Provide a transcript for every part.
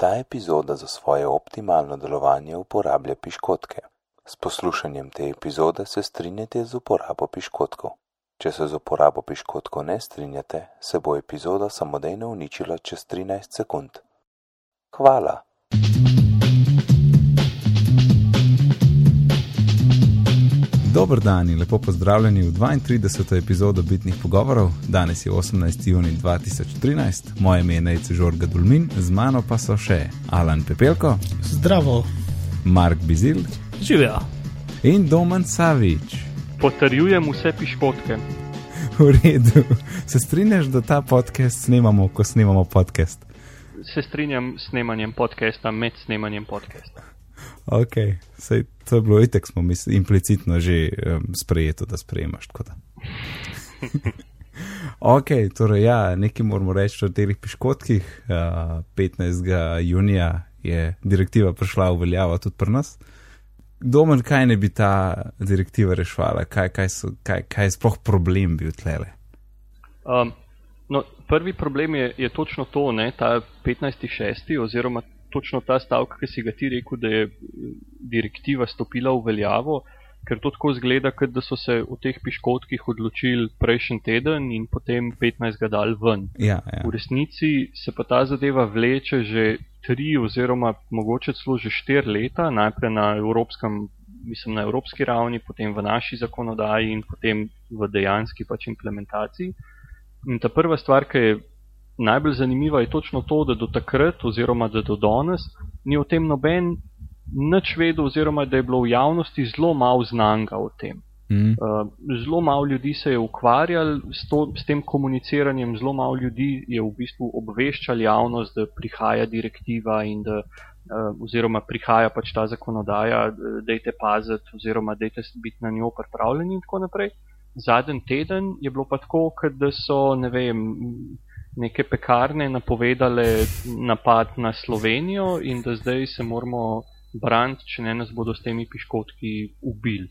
Ta epizoda za svoje optimalno delovanje uporablja piškotke. S poslušanjem te epizode se strinjate z uporabo piškotkov. Če se z uporabo piškotkov ne strinjate, se bo epizoda samodejno uničila čez 13 sekund. Hvala. Dober dan in lepo pozdravljeni v 32. epizodo Bitnih pogovorov. Danes je 18. juni 2013, moje ime je Nejce Žorga Dulmin, z mano pa so še Alan Pepelko, Zdravo, Mark Bizil živijo. in Domen Savič. Potrjujem vse piškotke. V redu, se strinjaš, da ta podcast snemamo, ko snemamo podcast? Se strinjam s snemanjem podcasta med snemanjem podcasta. Ok, sej to je bilo itek, smo misli, implicitno že um, sprejeto, da sprejemaš. Da. ok, torej ja, nekaj moramo reči o teh piškotkih. Uh, 15. junija je direktiva prišla v veljavo tudi pri nas. Domen, kaj ne bi ta direktiva reševala, kaj, kaj, so, kaj, kaj je sploh problem bil tlele? Um, no, prvi problem je, je točno to, ne, ta 15.6. oziroma točno ta stavek, ki si ga ti rekel, da je direktiva stopila v veljavo, ker to tako zgleda, kot da so se v teh piškotkih odločili prejšnji teden in potem 15. dal ven. Ja, ja. V resnici se pa ta zadeva vleče že tri oziroma mogoče celo že štiri leta, najprej na, evropskem, mislim, na evropski ravni, potem v naši zakonodaji in potem v dejanski pač implementaciji. In ta prva stvar, ki je najbolj zanimiva, je točno to, da do takrat oziroma da do danes ni o tem noben nič vedel oziroma da je bilo v javnosti zelo malo znanga o tem. Mm. Uh, zelo malo ljudi se je ukvarjalo s, to, s tem komuniciranjem, zelo malo ljudi je v bistvu obveščal javnost, da prihaja direktiva in da, uh, oziroma prihaja pač ta zakonodaja, da je te paziti oziroma da je biti na njo pripravljeni in tako naprej. Zadnji teden je bilo pa tako, da so, ne vem, neke pekarne napovedale napad na Slovenijo in da zdaj se moramo braniti, če ne nas bodo s temi piškotki ubili.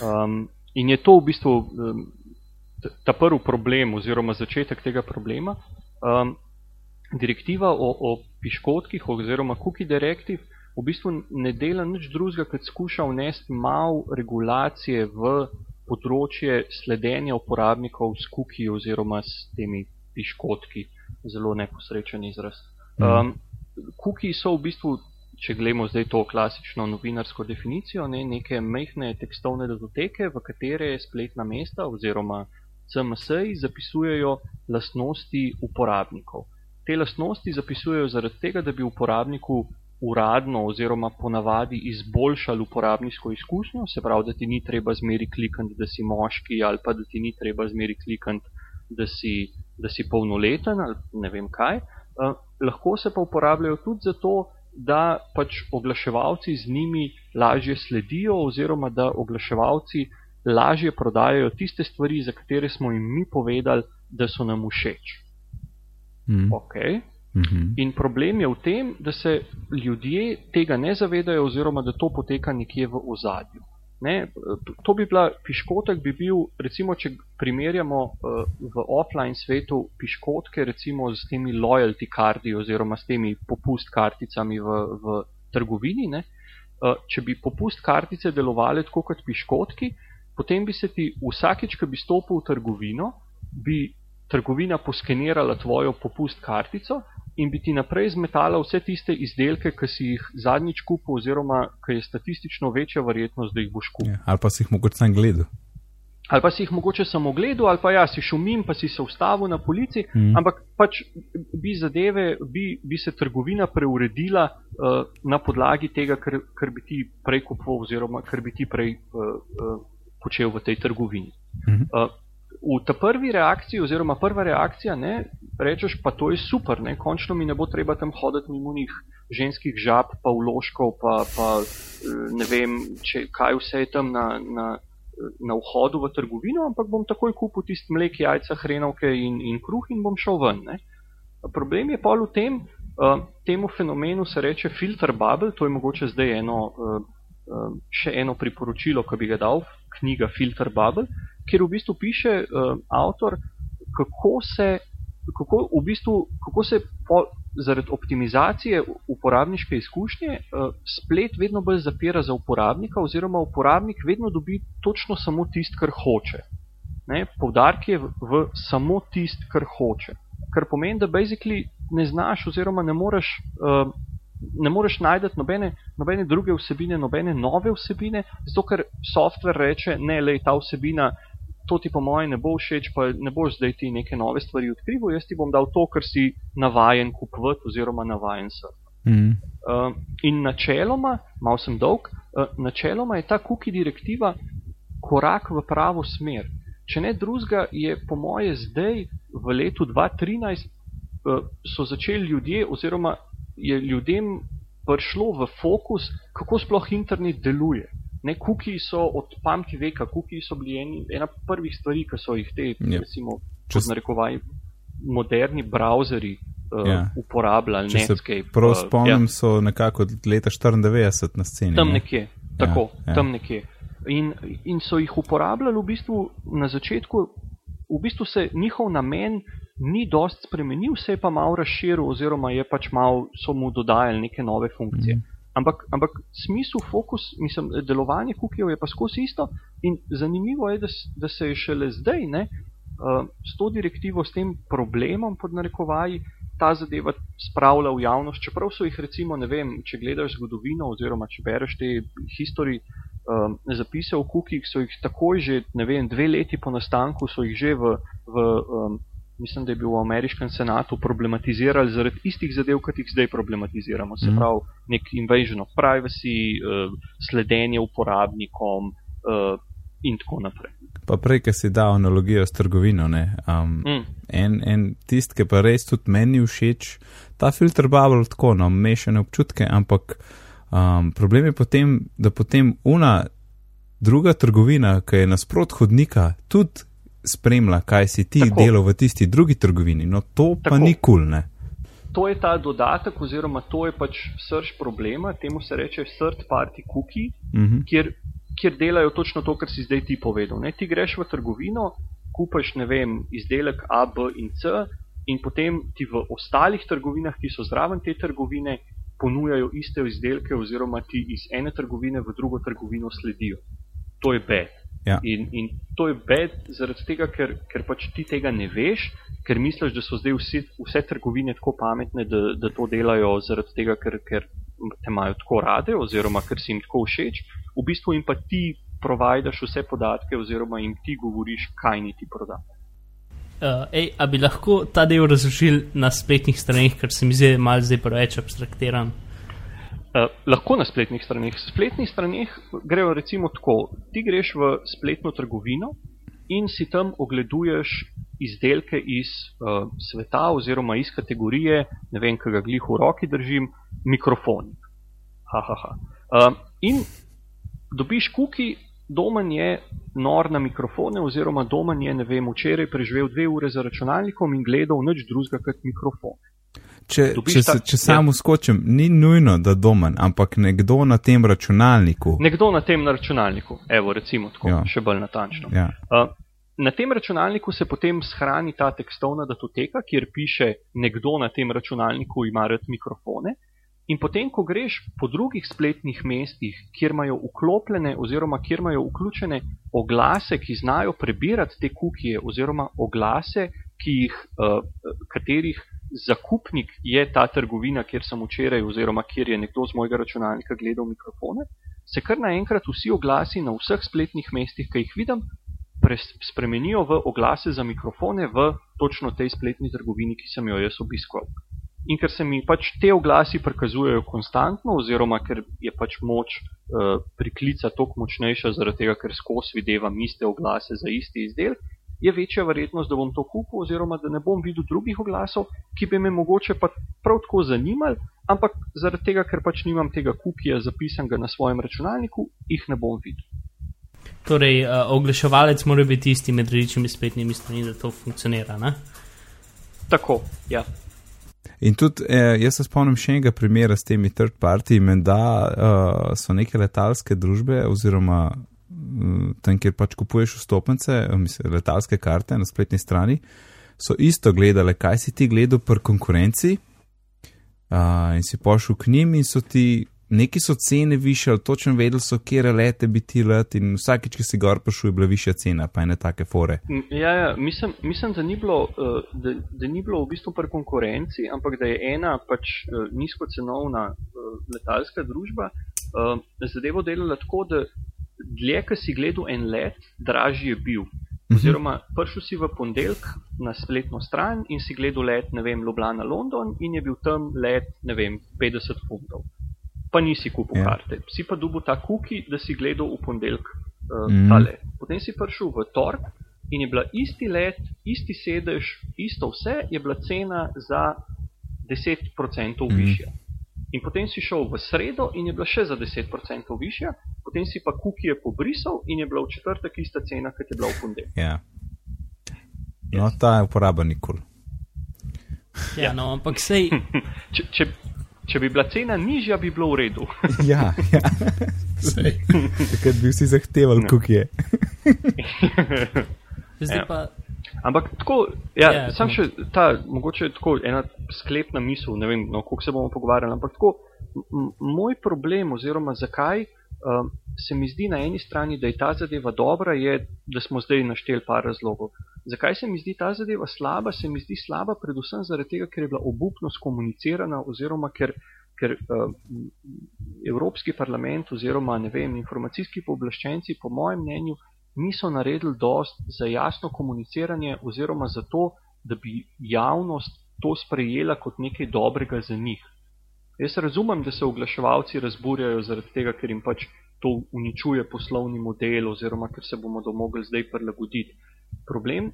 Um, in je to v bistvu um, ta prvi problem oziroma začetek tega problema. Um, direktiva o, o piškotkih oziroma cookie directive v bistvu ne dela nič drugega, kot skuša vnesti malo regulacije v področje sledenja uporabnikov s cookie oziroma s temi piškotki. Zelo neposrečen izraz. Um, cookie so v bistvu če gledamo zdaj to klasično novinarsko definicijo, ne, neke mehne tekstovne datoteke, v katere spletna mesta oziroma CMS-ji zapisujejo lastnosti uporabnikov. Te lastnosti zapisujejo zaradi tega, da bi uporabniku uradno oziroma ponavadi izboljšali uporabniško izkušnjo, se pravi, da ti ni treba zmeri klikati, da si moški ali pa da ti ni treba zmeri klikati, da si, da si polnoleten ali ne vem kaj. Uh, lahko se pa uporabljajo tudi zato, da pač oglaševalci z njimi lažje sledijo, oziroma da oglaševalci lažje prodajajo tiste stvari, za katere smo jim mi povedali, da so nam všeč. Mm. Okay. Mm -hmm. In problem je v tem, da se ljudje tega ne zavedajo, oziroma da to poteka nekje v ozadju. Ne, to bi bila piškotek, bi bil, recimo, če primerjamo uh, v offline svetu piškotke, recimo s temi loyalty kardi oziroma s temi popust karticami v, v trgovini. Ne, uh, če bi popust kartice delovale tako kot piškotki, potem bi se ti vsakeč, ko bi stopil v trgovino, bi trgovina poskenirala tvojo popust kartico in bi ti naprej zmetala vse tiste izdelke, ki si jih zadnjič kupil, oziroma ki je statistično večja verjetnost, da jih boš kupil. Ja, ali pa si jih mogoče sam gledal. Ali pa si jih mogoče samo gledal, ali pa ja, si šel mim, pa si se ustavil na polici, Mm. ampak pač bi zadeve, bi, bi se trgovina preuredila uh, na podlagi tega, kar, kar bi ti prej kupoval, oziroma kar bi ti prej uh, uh, počel v tej trgovini. Mhm. Uh, v ta prvi reakciji, oziroma prva reakcija, ne, rečeš, pa to je super, ne, končno mi ne bo treba tam hoditi mimo njih ženskih žab, pa vložkov, pa, pa eh, ne vem, če, kaj vse je tam na, na, na vhodu v trgovino, ampak bom takoj kupil tisti mlek, jajca, hrenovke in, in kruh in bom šel ven. Ne. Problem je pa v tem, uh, temu fenomenu se reče filter bubble, to je mogoče zdaj eno, uh, uh, še eno priporočilo, ki bi ga dal, knjiga Filter Bubble, kjer v bistvu piše uh, avtor, kako se, kako, v bistvu, kako se po, zaradi optimizacije uporabniške izkušnje uh, splet vedno bolj zapira za uporabnika, oziroma uporabnik vedno dobi točno samo tisto, kar hoče. Poudarek je v, v samo tisto, kar hoče. Kar pomeni, da basically ne znaš, oziroma ne moreš. Uh, Ne moreš najti nobene, nobene druge vsebine, nobene nove vsebine, zato ker softver reče: Ne, le ta vsebina to ti po mojem ne bo všeč, pa ne boš zdaj ti neke nove stvari odkrival, jaz ti bom dal to, kar si navajen kupovati oziroma navajen surfati. Mm. Uh, in načeloma, malo sem dolg, uh, načeloma je ta cookie direktiva korak v pravo smer. Če ne drugega, je po moje zdaj v letu 2013 uh, so začeli ljudje oziroma je ljudem prišlo v fokus, kako sploh internet deluje. Ne, kuki so od pameti veka, kuki so bili eni, ena prvih stvari, ki so jih te, yep. Ja. recimo, čez narekovaj, moderni browseri uh, yeah. Ja. uporabljali. Netscape. Prav uh, spomnim, ja. so nekako od leta 94 na sceni. Tam ne? nekje, tako, ja, ja. tam nekje. In, in so jih uporabljali v bistvu na začetku, v bistvu se njihov namen ni dost spremenil, se je pa malo razširil, oziroma je pač malo so mu dodajali neke nove funkcije. Mm. Ampak, ampak smisel, fokus, mislim, delovanje kukijev je pa skozi isto. In zanimivo je, da, da se je šele zdaj ne, uh, s to direktivo, s tem problemom pod narekovaji, ta zadeva spravlja v javnost, čeprav so jih recimo, ne vem, če gledaš zgodovino oziroma če bereš te historije, um, zapise o kukih, so jih takoj že, ne vem, dve leti po nastanku, so jih že v, v um, mislim, da je bil v ameriškem senatu problematizirali zaradi istih zadev, kot jih zdaj problematiziramo. Se mm. pravi, nek invasion of privacy, uh, sledenje uporabnikom uh, in tako naprej. Pa prej, ki si dal analogijo s trgovino, um, mm. en, en tist, ki pa res tudi meni všeč, ta filter bubble tako, no, mešane občutke, ampak um, problem je potem, da potem una druga trgovina, ki je nasprot hodnika, tudi spremlja, kaj si ti Tako. delal v tisti drugi trgovini. No, to Tako. pa ni kul, cool, ne. To je ta dodatek, oziroma to je pač srč problema, temu se reče third party cookie, uh mhm. -huh. kjer, kjer delajo točno to, kar si zdaj ti povedal. Ne? Ti greš v trgovino, kupaš, ne vem, izdelek A, B in C, in potem ti v ostalih trgovinah, ki so zraven te trgovine, ponujajo iste izdelke, oziroma ti iz ene trgovine v drugo trgovino sledijo. To je bed. Ja. In, in to je bed zaradi tega, ker, ker pač ti tega ne veš, ker misliš, da so zdaj vsi, vse trgovine tako pametne, da, da to delajo zaradi tega, ker, ker te imajo tako rade oziroma ker si jim tako všeč. V bistvu jim pa ti provajdaš vse podatke oziroma jim ti govoriš, kaj ni ti prodati. Uh, ej, a bi lahko ta del razložil na spletnih straneh, ker se mi zdi zdaj preveč abstraktiran? Uh, lahko na spletnih straneh. Spletnih straneh grejo recimo tako: ti greš v spletno trgovino in si tam ogleduješ izdelke iz uh, sveta oziroma iz kategorije, ne vem, kaj ga glih v roki držim, mikrofon. Uh, in dobiš kuki, domen je nor na mikrofone, oziroma domen je, ne vem, včeraj preživel dve ure za računalnikom in gledal nič drugega kot mikrofone. Če, če, ta, če samo ja. skočim, ni nujno, da domen, ampak nekdo na tem računalniku. Nekdo na tem računalniku, evo, recimo tako, ja. še bolj natančno. Ja. Uh, na tem računalniku se potem shrani ta tekstovna datoteka, kjer piše, nekdo na tem računalniku ima rad mikrofone. In potem, ko greš po drugih spletnih mestih, kjer imajo vklopljene oziroma kjer imajo vključene oglase, ki znajo prebirati te kukije oziroma oglase, ki jih, uh, katerih zakupnik je ta trgovina, kjer sem včeraj, oziroma kjer je nekdo z mojega računalnika gledal mikrofone, se kar naenkrat vsi oglasi na vseh spletnih mestih, ki jih vidim, spremenijo v oglase za mikrofone v točno tej spletni trgovini, ki sem jo jaz obiskal. In ker se mi pač te oglasi prikazujejo konstantno, oziroma ker je pač moč uh, priklica toliko močnejša, zaradi tega, ker skozi videvam iste oglase za isti izdelek, je večja verjetnost, da bom to kupil, oziroma da ne bom videl drugih oglasov, ki bi me mogoče pa prav tako zanimali, ampak zaradi tega, ker pač nimam tega kukija zapisanega na svojem računalniku, jih ne bom videl. Torej, uh, oglaševalec mora biti tisti med različnimi spletnimi strani, da to funkcionira. Ne? Tako, ja. In tudi eh, jaz se spomnim še enega primera s temi third party, menda uh, so neke letalske družbe oziroma tam, kjer pač kupuješ vstopnice, mislim, letalske karte na spletni strani, so isto gledali, kaj si ti gledal pri konkurenci. uh, in si pošel k njim in so ti. Neki so cene više, točno vedeli so, kje lete bi ti let in vsakič, ki si gor prišel, je bila višja cena, pa ene take fore. Ja, ja mislim, mislim da, ni bilo, da, da ni bilo v bistvu pri konkurenci, ampak da je ena pač nizkocenovna letalska družba zadevo delala tako, da dlje, ki si gledal en let, dražji je bil. Mhm. Oziroma, prišel si v ponedeljek na spletno stran in si gledal let, ne vem, Ljubljana, London in je bil tam let, ne vem, 50 funtov pa nisi kupil yeah. Ja. karte. Si pa dubu ta kuki, da si gledal v ponedeljek uh, mm. ta let. Potem si prišel v torek in je bila isti let, isti sedež, isto vse, je bila cena za 10% mm. višja. In potem si šel v sredo in je bila še za 10% višja, potem si pa kuki je pobrisal in je bila v četrtek ista cena, kot je bila v ponedeljek. Yeah. Ja. No, ta je uporaba nikoli. Ja, no, ampak sej. če, če, Če bi bila cena nižja, bi bilo v redu. ja, ja. Takrat bi vsi zahtevali, kako je. Zdaj ja. pa. Ampak tako, ja, ja, sam še ta, mogoče je tako ena sklepna misel, ne vem, no, kako se bomo pogovarjali, ampak tako, moj problem oziroma zakaj um, se mi zdi na eni strani, da je ta zadeva dobra, je, da smo zdaj našteli par razlogov. Zakaj se mi zdi ta zadeva slaba? Se mi zdi slaba predvsem zaradi tega, ker je bila obupno skomunicirana oziroma ker, ker uh, Evropski parlament oziroma ne vem, informacijski pooblaščenci po mojem mnenju niso naredili dost za jasno komuniciranje oziroma za to, da bi javnost to sprejela kot nekaj dobrega za njih. Jaz razumem, da se oglaševalci razburjajo zaradi tega, ker jim pač to uničuje poslovni model oziroma ker se bomo to mogli zdaj prilagoditi. Problem,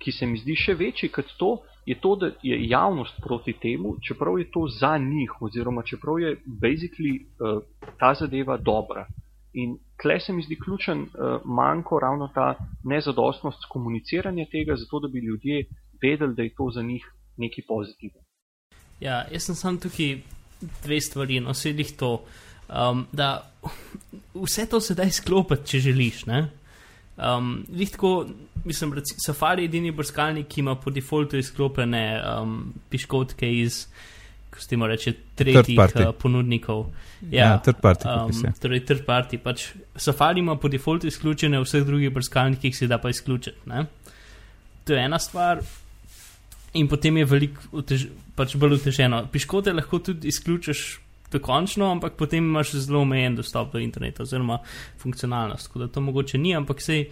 ki se mi zdi še večji kot to, je to, da je javnost proti temu, čeprav je to za njih oziroma čeprav je basically uh, ta zadeva dobra. In tle se mi zdi ključen uh, manjko ravno ta nezadostnost komuniciranja tega, zato da bi ljudje vedeli, da je to za njih nekaj pozitivnega. Ja, jaz sem sam tukaj dve stvari, no, sedih to. Um, da vse to se da izklopiti, če želiš. Um, Lihko, mislim, da Safari je edini brskalnik, ki ima po defaultu izklopljene um, piškotke iz, kako ste morali reči, tretjih uh, ponudnikov. Ja, ja third party. Um, torej, third party. Pač Safari ima po defaultu izključene, vseh drugih brskalnikih se da pa izključiti. Ne? To je ena stvar. In potem je veliko pač bolj uteženo. Piškote lahko tudi izključiš dokončno, ampak potem imaš zelo omejen dostop do interneta oziroma funkcionalnost. Tako da to mogoče ni, ampak sej,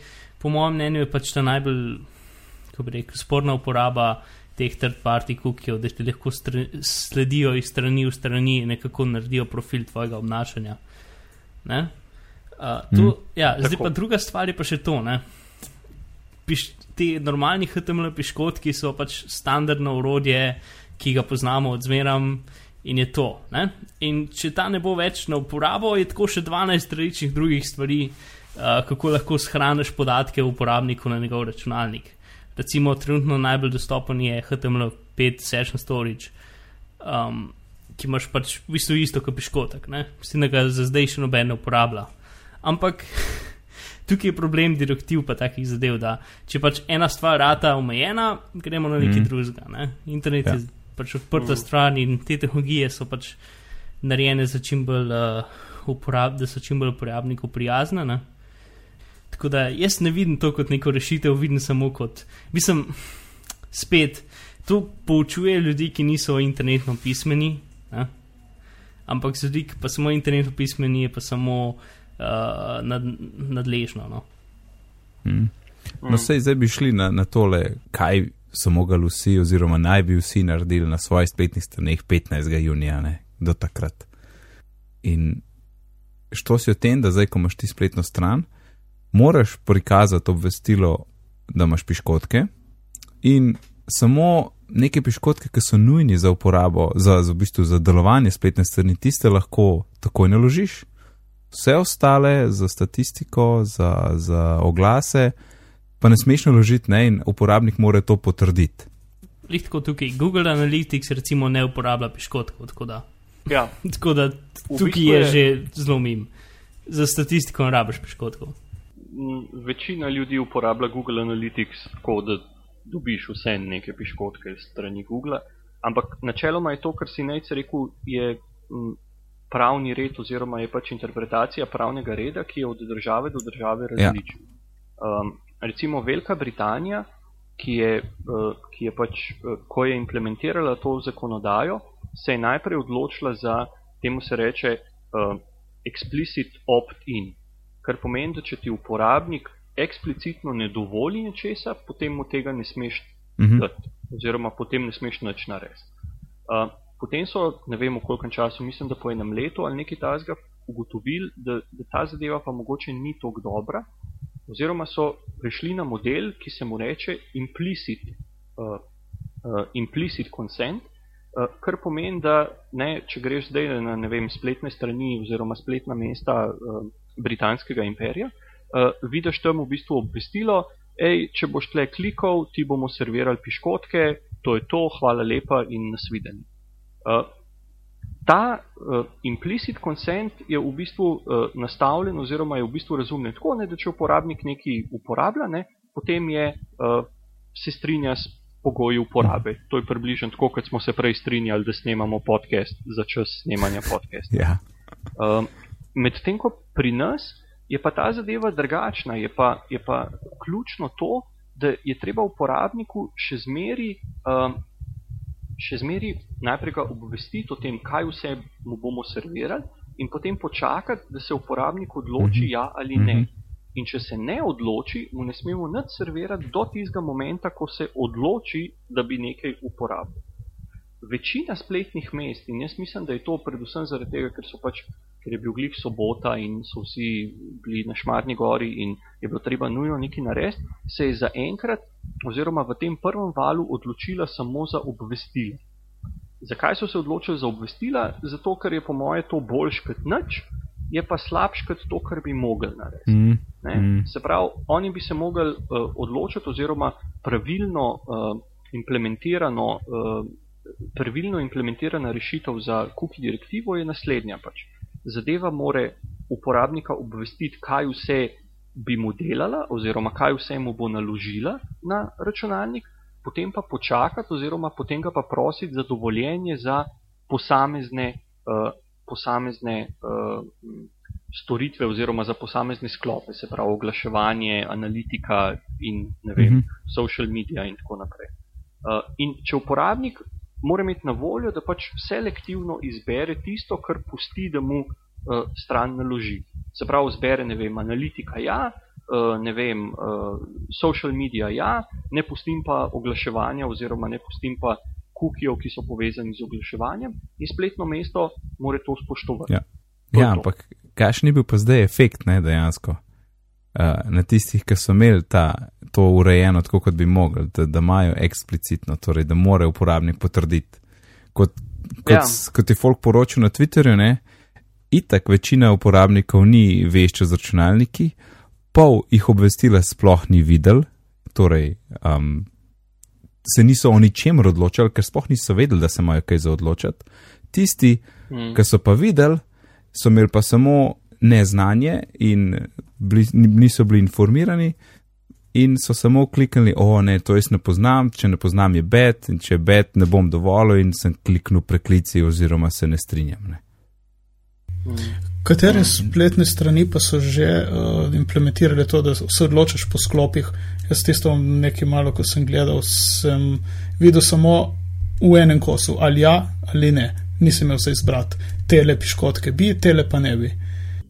po mojem mnenju je pač ta najbolj, kako bi rekel, sporna uporaba teh third-party cookiev, da ti lahko sledijo iz strani v strani in nekako naredijo profil tvojega obnašanja. Uh, to, mm. ja, zdaj pa druga stvar je pa še to. Piš, ti normalni HTML piškotki so pač standardno urodje, ki ga poznamo od zmeram in je to. Ne? In če ta ne bo več na uporabo, je tako še 12 različnih drugih stvari, uh, kako lahko shraniš podatke uporabniku na njegov računalnik. Recimo, trenutno najbolj dostopen je HTML5 Session Storage, um, ki imaš pač v bistvu isto kot piškotek, tem, da ga za zdaj še noben ne uporablja. Ampak tukaj je problem direktiv, pa takih zadev, da če pač ena stvar rata omejena, gremo na nekaj mm. drugega. Ne? Internet ja. je pač odprta mm. stran in te tehnologije so pač narejene za čim bolj uh, uporab, da so čim bolj uporabniku prijazne. Ne? Tako da jaz ne vidim to kot neko rešitev, vidim samo kot, mislim, spet. To poučuje ljudi, ki niso internetno pismeni, ne? ampak za ljudi, ki pa smo internetno pismeni, je pa samo uh, uh, nad, nadležno. No, hmm. no sej, zdaj bi šli na, na tole, kaj so mogli vsi, oziroma naj bi vsi naredili na svojih spletnih straneh 15. junija, ne, do takrat. In što si o tem, da zdaj, ko imaš ti spletno stran, moraš prikazati obvestilo, da imaš piškotke in samo. Neke piškotke, ki so nujni za uporabo, za, za, v bistvu za delovanje spletne strani, tiste lahko takoj naložiš, vse ostale, za statistiko, za, za oglase, pa ne smeš naložiti, ne, in uporabnik mora to potrditi. Lahko tukaj Google Analytics recimo ne uporablja piškotkov, tako da. Ja. tako da tukaj je, je že zelo mim. Za statistiko ne rabiš piškotkov. Večina ljudi uporablja Google Analytics tako, da dobiš vse neke piškotke strani Google. Ampak načeloma je to, kar si najc rekel, je m, pravni red oziroma je pač interpretacija pravnega reda, ki je od države do države različna. Ja. Um, recimo Velika Britanija, ki je, uh, ki je pač, uh, ko je implementirala to zakonodajo, se je najprej odločila za, temu se reče, uh, explicit opt-in. Kar pomeni, da če ti uporabnik eksplicitno ne dovoli nečesa, potem mu tega ne smeš mhm. dati, oziroma potem ne smeš nič narediti. Potem so, ne vem, v kolkem času, mislim, da po enem letu ali nekaj tasga, ugotovili, da, da ta zadeva pa mogoče ni tako dobra, oziroma so prišli na model, ki se mu reče implicit, uh, uh, implicit consent, uh, kar pomeni, da ne, če greš zdaj na ne vem, spletne strani oziroma spletna mesta uh, britanskega imperija, uh, vidiš tam v bistvu obvestilo, hej, če boš tle klikal, ti bomo servirali piškotke, to je to, hvala lepa in nasvidenje. Uh, ta uh, implicit consent je v bistvu uh, nastavljen oziroma je v bistvu razumljen tako, ne, da če uporabnik nekaj uporablja, ne, potem je, uh, se strinja s pogoji uporabe. To je približno tako, kot smo se prej strinjali, da snemamo podcast za čas snemanja podcasta. Ja. Uh, Medtem ko pri nas je pa ta zadeva drugačna, je pa, je pa ključno to, da je treba uporabniku še zmeri uh, še zmeri najprej ga obvestiti o tem, kaj vse mu bomo servirali, in potem počakati, da se uporabnik odloči, mhm. ja ali ne. Mhm. In če se ne odloči, mu ne smemo nič servirati do tistega momenta, ko se odloči, da bi nekaj uporabil. Večina spletnih mest, in jaz mislim, da je to predvsem zaradi tega, ker so pač ker je bil glih sobota in so vsi bili na Šmarni gori in je bilo treba nujno nekaj narediti, se je zaenkrat oziroma v tem prvem valu odločila samo za obvestila. Zakaj so se odločili za obvestila? Zato, ker je po moje to boljš kot nič, je pa slabš kot to, kar bi mogli narediti. Mm. Mm. Se pravi, oni bi se mogli uh, odločiti oziroma pravilno uh, implementirano, uh, pravilno implementirana rešitev za cookie direktivo je naslednja pač zadeva more uporabnika obvestiti, kaj vse bi mu delala, oziroma kaj vse mu bo naložila na računalnik, potem pa počakati, oziroma potem ga pa prositi za dovoljenje za posamezne, uh, posamezne uh, storitve, oziroma za posamezne sklope, se pravi oglaševanje, analitika in ne vem, mm -hmm. social media in tako naprej. Uh, in če uporabnik mora imeti na voljo, da pač selektivno izbere tisto, kar pusti, da mu uh, stran naloži. Se pravi, zbere, ne vem, analitika, ja, uh, ne vem, uh, social media, ja, ne pustim pa oglaševanja oziroma ne pustim pa kukijev, ki so povezani z oglaševanjem in spletno mesto mora to spoštovati. Ja, ja ampak kakšen je bil pa zdaj efekt, ne, dejansko? Uh, na tistih, ki so imeli ta, to urejeno tako, kot bi mogli, da, da imajo eksplicitno, torej da more uporabnik potrditi. Kot, kot, ja. kot je folk poročil na Twitterju, ne, itak večina uporabnikov ni vešča z računalniki, pol jih obvestila sploh ni videl, torej um, se niso o ničemer odločali, ker sploh niso vedeli, da se imajo kaj za odločati. Tisti, mm. ki so pa videli, so imeli pa samo neznanje in bili, niso bili informirani. In so samo kliknili, o ne, to jaz ne poznam, če ne poznam je bed, in če je bed, ne bom dovolil, in sem kliknil preklici, oziroma se ne strinjam. Ne. Katere spletne strani pa so že uh, implementirale to, da se odločiš po sklopih? Jaz tisto nekaj malo, ko sem gledal, sem videl samo v enem kosu, ali ja ali ne. Nisem imel vse izbrati, tele piškotke bi, tele pa ne bi.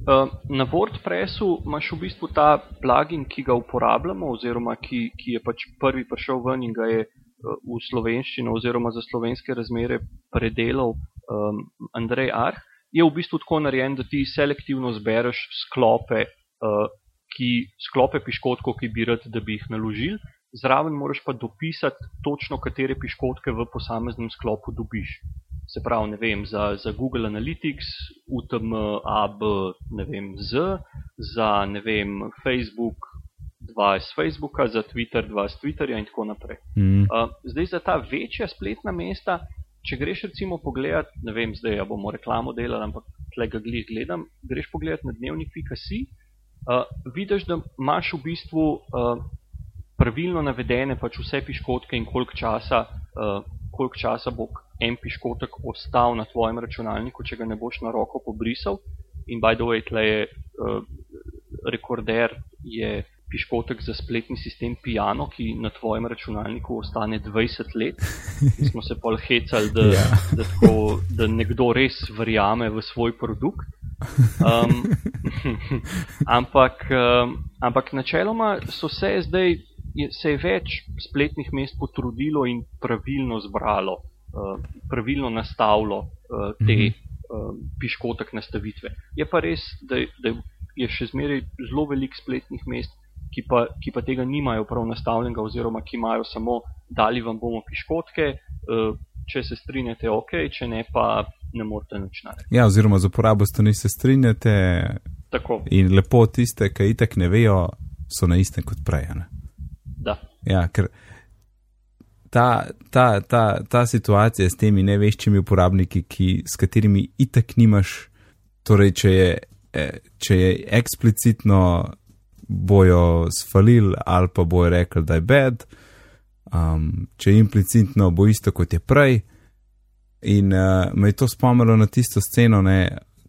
Uh, na WordPressu imaš v bistvu ta plugin, ki ga uporabljamo, oziroma ki, ki je pač prvi prišel ven in ga je uh, v slovenščino oziroma za slovenske razmere predelal um, Andrej Arh je v bistvu tako narejen, da ti selektivno zbereš sklope, uh, ki, sklope piškotkov, ki bi rad, da bi jih naložil. Zraven moraš pa dopisati točno, katere piškotke v posameznem sklopu dobiš. Se pravi, ne vem, za, za Google Analytics, UTM, AB, ne vem, Z, za ne vem, Facebook, dva iz Facebooka, za Twitter, dva iz Twitterja in tako naprej. Mm. Uh, zdaj za ta večja spletna mesta če greš recimo pogledat, ne vem zdaj, ja bomo reklamo delali, ampak tega glih gledam, greš pogledat na dnevnik.si, uh, vidiš, da imaš v bistvu uh, pravilno navedene pač vse piškotke in koliko časa, uh, koliko časa bo en piškotek ostal na tvojem računalniku, če ga ne boš na roko pobrisal. In by the way, tle je uh, rekorder je piškotek za spletni sistem Piano, ki na tvojem računalniku ostane 20 let. Mi smo se pol hecali, da, ja. da, tako, da nekdo res verjame v svoj produkt. Um, ampak, um, ampak načeloma so se zdaj je, se je več spletnih mest potrudilo in pravilno zbralo, uh, pravilno nastavilo uh, te mm -hmm. uh, piškotek nastavitve. Je pa res, da, da je še zmeraj zelo velik spletnih mest, ki pa, ki pa tega nimajo prav nastavljenega, oziroma ki imajo samo dali vam bomo piškotke. Uh, Če se strinjate, ok, če ne, pa ne morete nič narediti. Ja, oziroma, za uporabo strani se strinjate. Tako. In lepo tiste, ki itek ne vejo, so na istem kot prej. Ne? Ja, ker ta, ta, ta, ta situacija s temi neveščimi uporabniki, ki, s katerimi itek nimaš, torej, če je, eh, če je eksplicitno bojo svalili ali pa bojo rekli, da je bed, um, če je implicitno bo isto kot je prej. In uh, me je to spomnilo na tisto sceno,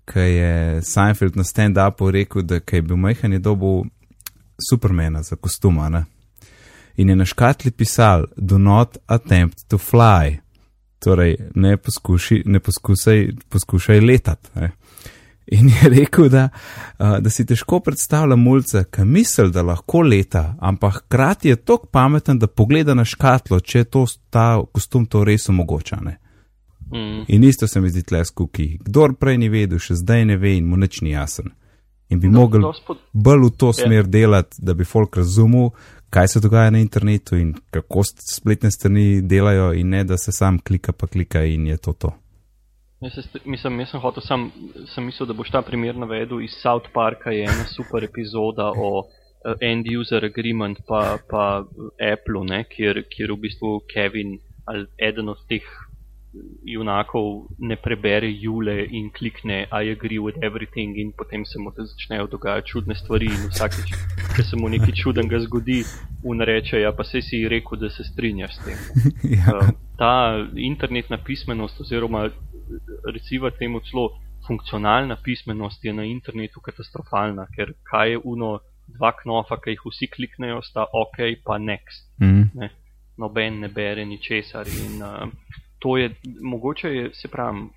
ki je Seinfeld na stand-upu rekel, da je bil majhen je dobu Supermana za kostuma. Ne? In je na škatli pisal: Do not attempt to fly. Torej, ne, poskuši, ne poskusaj, poskušaj letati. Ne. In je rekel, da, da si težko predstavlja mulca, ki misli, da lahko leta, ampak hkrati je tako pameten, da pogleda na škatlo, če to, ta kostum to res omogoča. Mm. In isto se mi zdi tle skuki. Kdor prej ni vedel, še zdaj ne ve in mu nič ni jasen. In bi no, mogel bolj v to ja. smer yeah. delati, da bi folk razumel, kaj se dogaja na internetu in kako spletne strani delajo, in ne da se sam klika, pa klika in je to to. Jaz, se, mislim, jaz sem hotel, sem, sem mislil, da boš ta primer navedel iz South Parka, je ena super epizoda o uh, end user agreement pa, pa Apple, ne, kjer, kjer v bistvu Kevin ali eden od teh junakov ne prebere Jule in klikne I agree with everything in potem se mu začnejo dogajati čudne stvari in vsakeč, če se mu nekaj čudnega zgodi, un reče, ja pa se si rekel, da se strinjaš s tem. ja. uh, ta internetna pismenost oziroma recimo temu celo funkcionalna pismenost je na internetu katastrofalna, ker kaj je uno dva knofa, ki jih vsi kliknejo, sta ok pa next. Mm. Ne? Noben ne bere ničesar in uh, to je mogoče, je, se pravi,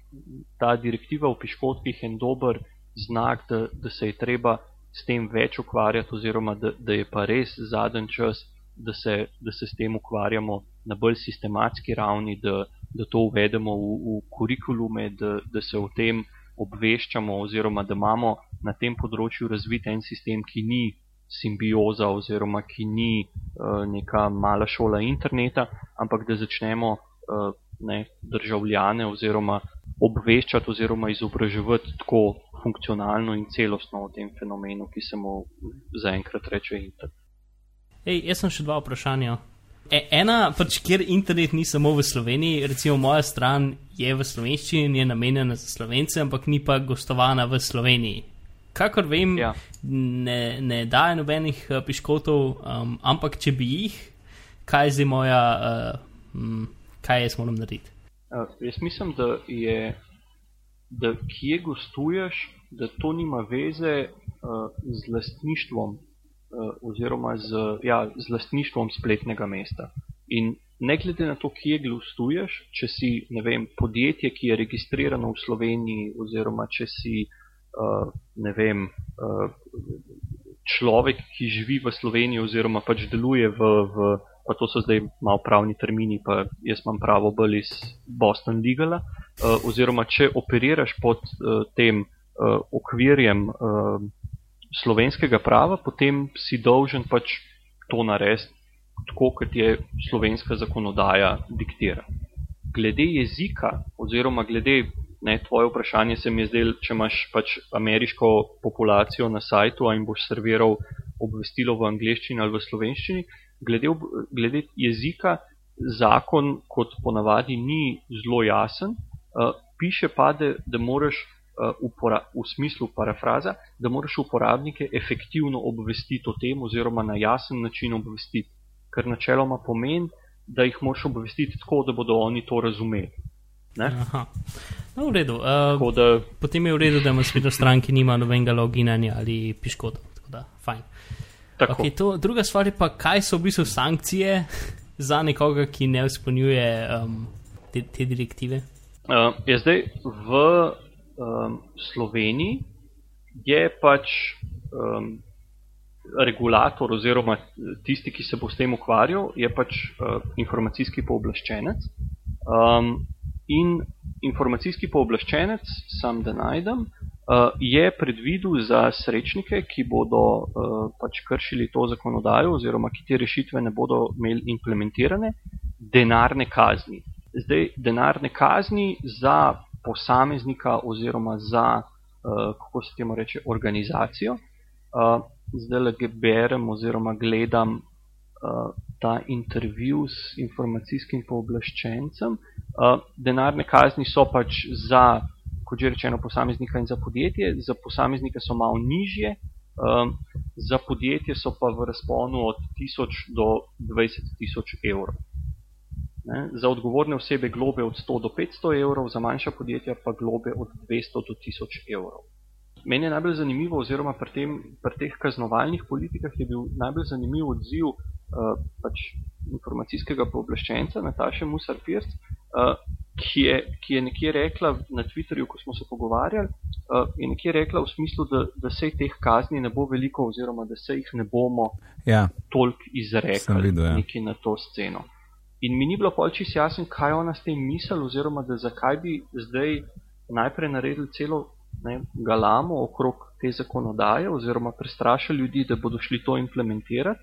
ta direktiva v piškotkih en dober znak, da, da se je treba s tem več ukvarjati, oziroma da, da je pa res zadnji čas, da se, da se s tem ukvarjamo na bolj sistematski ravni, da, da to uvedemo v, v kurikulume, da, da se o tem obveščamo, oziroma da imamo na tem področju razvit en sistem, ki ni simbioza, oziroma ki ni uh, neka mala šola interneta, ampak da začnemo uh, ne, državljane oziroma obveščati oziroma izobraževati tako funkcionalno in celostno o tem fenomenu, ki se mu zaenkrat reče internet. Ej, jaz sem še dva vprašanja. E, ena, pač, kjer internet ni samo v Sloveniji, recimo moja stran je v slovenščini in je namenjena za slovence, ampak ni pa gostovana v Sloveniji. Kakor vem, ja. ne, ne daje nobenih uh, piškotov, um, ampak če bi jih, kaj zdaj moja. Uh, um, kaj jaz moram narediti? Uh, jaz mislim, da je, da kje gostuješ, da to nima veze uh, z lastništvom, uh, oziroma z, ja, z lastništvom spletnega mesta. In ne glede na to, kje gostuješ, če si vem, podjetje, ki je registrirano v Sloveniji, oziroma če si uh, vem, uh, človek, ki živi v Sloveniji, oziroma pač deluje v. v pa to so zdaj malo pravni termini, pa jaz imam pravo bolj iz Boston Legala, uh, oziroma če operiraš pod uh, tem uh, okvirjem uh, slovenskega prava, potem si dolžen pač to narediti tako, kot je slovenska zakonodaja diktira. Glede jezika, oziroma glede ne, tvoje vprašanje, se mi je zdelo, če imaš pač ameriško populacijo na sajtu in boš serviral obvestilo v angleščini ali v slovenščini, glede, glede jezika, zakon kot ponavadi ni zelo jasen. Uh, piše pa, da, da moraš uh, upora, v smislu parafraza, da moraš uporabnike efektivno obvestiti o tem, oziroma na jasen način obvestiti. Kar načeloma pomeni, da jih moraš obvestiti tako, da bodo oni to razumeli. No, v redu. Uh, da... Potem je v redu, da ima spet stran, ki nima nobenega loginanja ali piškota. Tako da, fajn. Okay, to, druga stvar je pa, kaj so v bistvu sankcije za nekoga, ki ne izpolnjuje um, te, te direktive. Uh, je zdaj v um, Sloveniji je pač um, regulator oziroma tisti, ki se bo s tem ukvarjal, je pač uh, informacijski pooblaščenec. Um, in informacijski pooblaščenec, sam da najdem, uh, je predvidel za srečnike, ki bodo uh, pač kršili to zakonodajo oziroma ki te rešitve ne bodo imeli implementirane, denarne kazni. Zdaj, denarne kazni za posameznika oziroma za, uh, kako se temu reče, organizacijo. Zdaj le berem oziroma gledam ta intervju s informacijskim pooblaščencem. Denarne kazni so pač za, kot že rečeno, posameznika in za podjetje. Za posameznike so malo nižje, um, za podjetje so pa v razponu od 1000 do 20 tisoč evrov. Ne? Za odgovorne osebe globe od 100 do 500 evrov, za manjša podjetja pa globe od 200 do 1000 evrov meni je najbolj zanimivo, oziroma pri, tem, pri teh kaznovalnih politikah je bil najbolj zanimiv odziv uh, pač informacijskega pooblaščenca Nataše Musar-Pirc, uh, ki, ki je nekje rekla na Twitterju, ko smo se pogovarjali, uh, je nekje rekla v smislu, da, da se teh kazni ne bo veliko, oziroma da se jih ne bomo ja. toliko izrekli videl, ja. neki na to sceno. In mi ni bilo pol čisto jasno, kaj ona s tem misli, oziroma da zakaj bi zdaj najprej naredili celo ne, galamo okrog te zakonodaje oziroma prestrašili ljudi, da bodo šli to implementirati,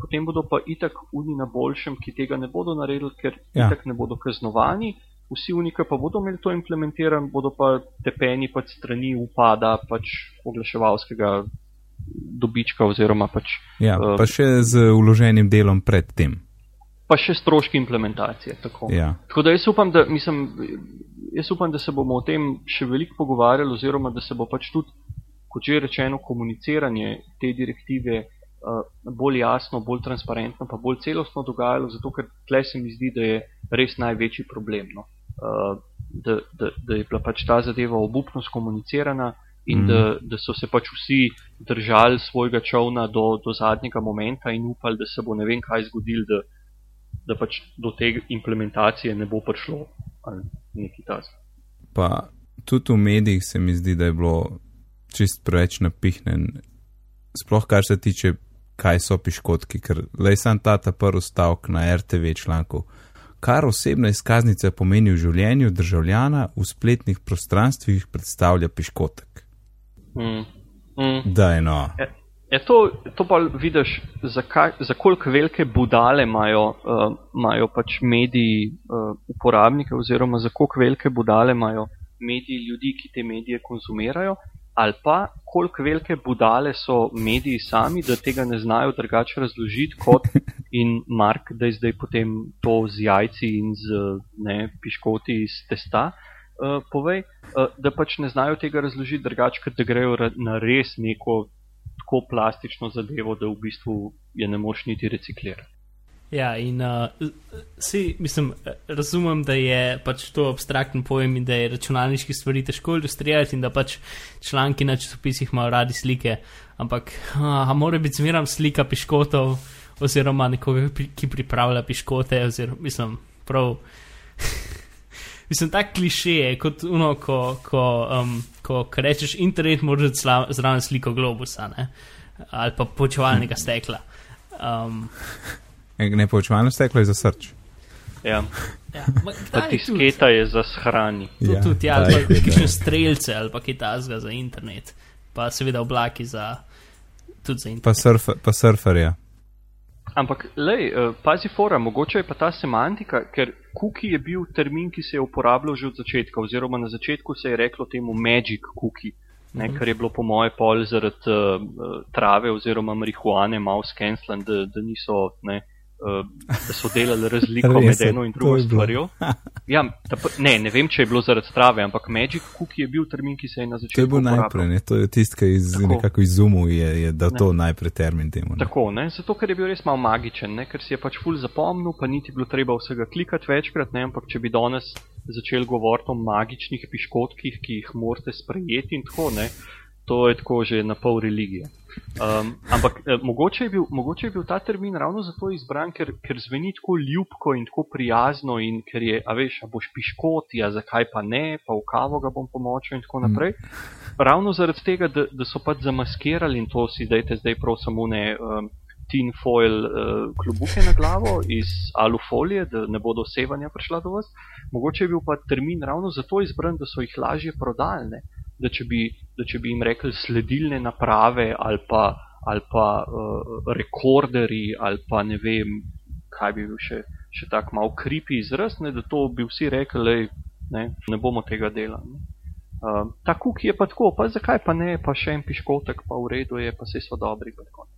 potem bodo pa itak uni na boljšem, ki tega ne bodo naredili, ker ja. itak ne bodo kaznovani, vsi unika pa bodo imeli to implementiran, bodo pa tepeni pač strani upada pač oglaševalskega dobička oziroma pač. Ja, uh, pa še z uloženim delom pred tem. Pa še stroški implementacije. Tako, ja. tako da jaz upam, da mislim jaz upam, da se bomo o tem še veliko pogovarjali, oziroma da se bo pač tudi, kot že rečeno, komuniciranje te direktive uh, bolj jasno, bolj transparentno, pa bolj celostno dogajalo, zato ker tle se mi zdi, da je res največji problem. No? Uh, da, da, da je bila pač ta zadeva obupno skomunicirana in mm. da, da so se pač vsi držali svojega čovna do, do zadnjega momenta in upali, da se bo ne vem kaj zgodil, da, da pač do te implementacije ne bo prišlo ali nekaj tasga. Pa tudi v medijih se mi zdi, da je bilo čist preveč napihnen, sploh kar se tiče, kaj so piškotki, ker le sem ta ta prvi stavek na RTV članku. Kar osebna izkaznica pomeni v življenju državljana v spletnih prostranstvih, predstavlja piškotek. Mm. Mm. Da, eno. E, Je to, to pa vidiš, za, za koliko velike budale imajo, uh, imajo pač mediji uh, uporabnike, oziroma za koliko velike budale imajo mediji ljudi, ki te medije konzumirajo, ali pa koliko velike budale so mediji sami, da tega ne znajo drugače razložiti kot in Mark, da je zdaj potem to z jajci in z ne, piškoti iz testa. Uh, povej, uh, da pač ne znajo tega razložiti drugače, ker da grejo na res neko tako plastično zadevo, da v bistvu je ne moš niti reciklirati. Ja, in uh, si, mislim, razumem, da je pač to abstraktni pojem in da je računalniški stvari težko ilustrirati in da pač članki na časopisih imajo radi slike, ampak a mora biti zmeram slika piškotov oziroma nekoga, ki pripravlja piškote, oziroma mislim, prav. mislim, tak kliše je kot uno, ko, ko, um, ko, ko rečeš internet, moraš zraven sliko globusa ne? ali pa počevalnega stekla. Um, ne počevalno steklo je za srč. Ja. Ja, disketa je za shrani. Tu, ja, tudi, ja, ali pa nekakšne streljce, ali pa kitazga za internet, pa seveda oblaki za, tudi za internet. Pa, surf, pa surferja. Ampak, lej, uh, pazi fora, mogoče je pa ta semantika, ker cookie je bil termin, ki se je uporabljal že od začetka, oziroma na začetku se je reklo temu magic cookie, ne, mm -hmm. kar je bilo po moje pol zaradi uh, trave oziroma marihuane malo skenslan, da, da niso ne, uh, da so delali razliko med eno in drugo stvarjo. Ja, da pa, ne, ne vem, če je bilo zaradi strave, ampak Magic Cookie je bil termin, ki se je na To je začetku bil uporabljal. najprej, ne? to je tisti, ki iz, Tako. nekako izumil, je, je dal Ne. to najprej termin temu. Ne? Tako, ne? zato ker je bil res malo magičen, ne? ker si je pač ful zapomnil, pa niti bilo treba vsega klikati večkrat, ne? ampak če bi danes začeli govoriti o magičnih piškotkih, ki jih morate sprejeti in tako, ne? to je tako že na pol religije. Um, ampak eh, mogoče, je bil, mogoče je bil ta termin ravno zato izbran, ker, ker zveni tako ljubko in tako prijazno in ker je, a veš, a boš piškot, ja zakaj pa ne, pa v kavo ga bom pomočil in tako naprej. Ravno zaradi tega, da, da so pač zamaskirali in to si dajte zdaj prav samo ne um, tin foil uh, klobuke na glavo iz alufolije, da ne bodo sevanja prišla do vas. Mogoče je bil pa termin ravno zato izbran, da so jih lažje prodalne. Da če, bi, da če bi jim rekli sledilne naprave ali pa, ali pa uh, rekorderji ali pa ne vem, kaj bi bil še, še tak mal kripi izraz, ne, da to bi vsi rekli, lej, ne, ne bomo tega delali. Uh, ta kuki je pa tako, pa zakaj pa ne, pa še en piškotek, pa v redu je, pa vse so dobri. pa tako.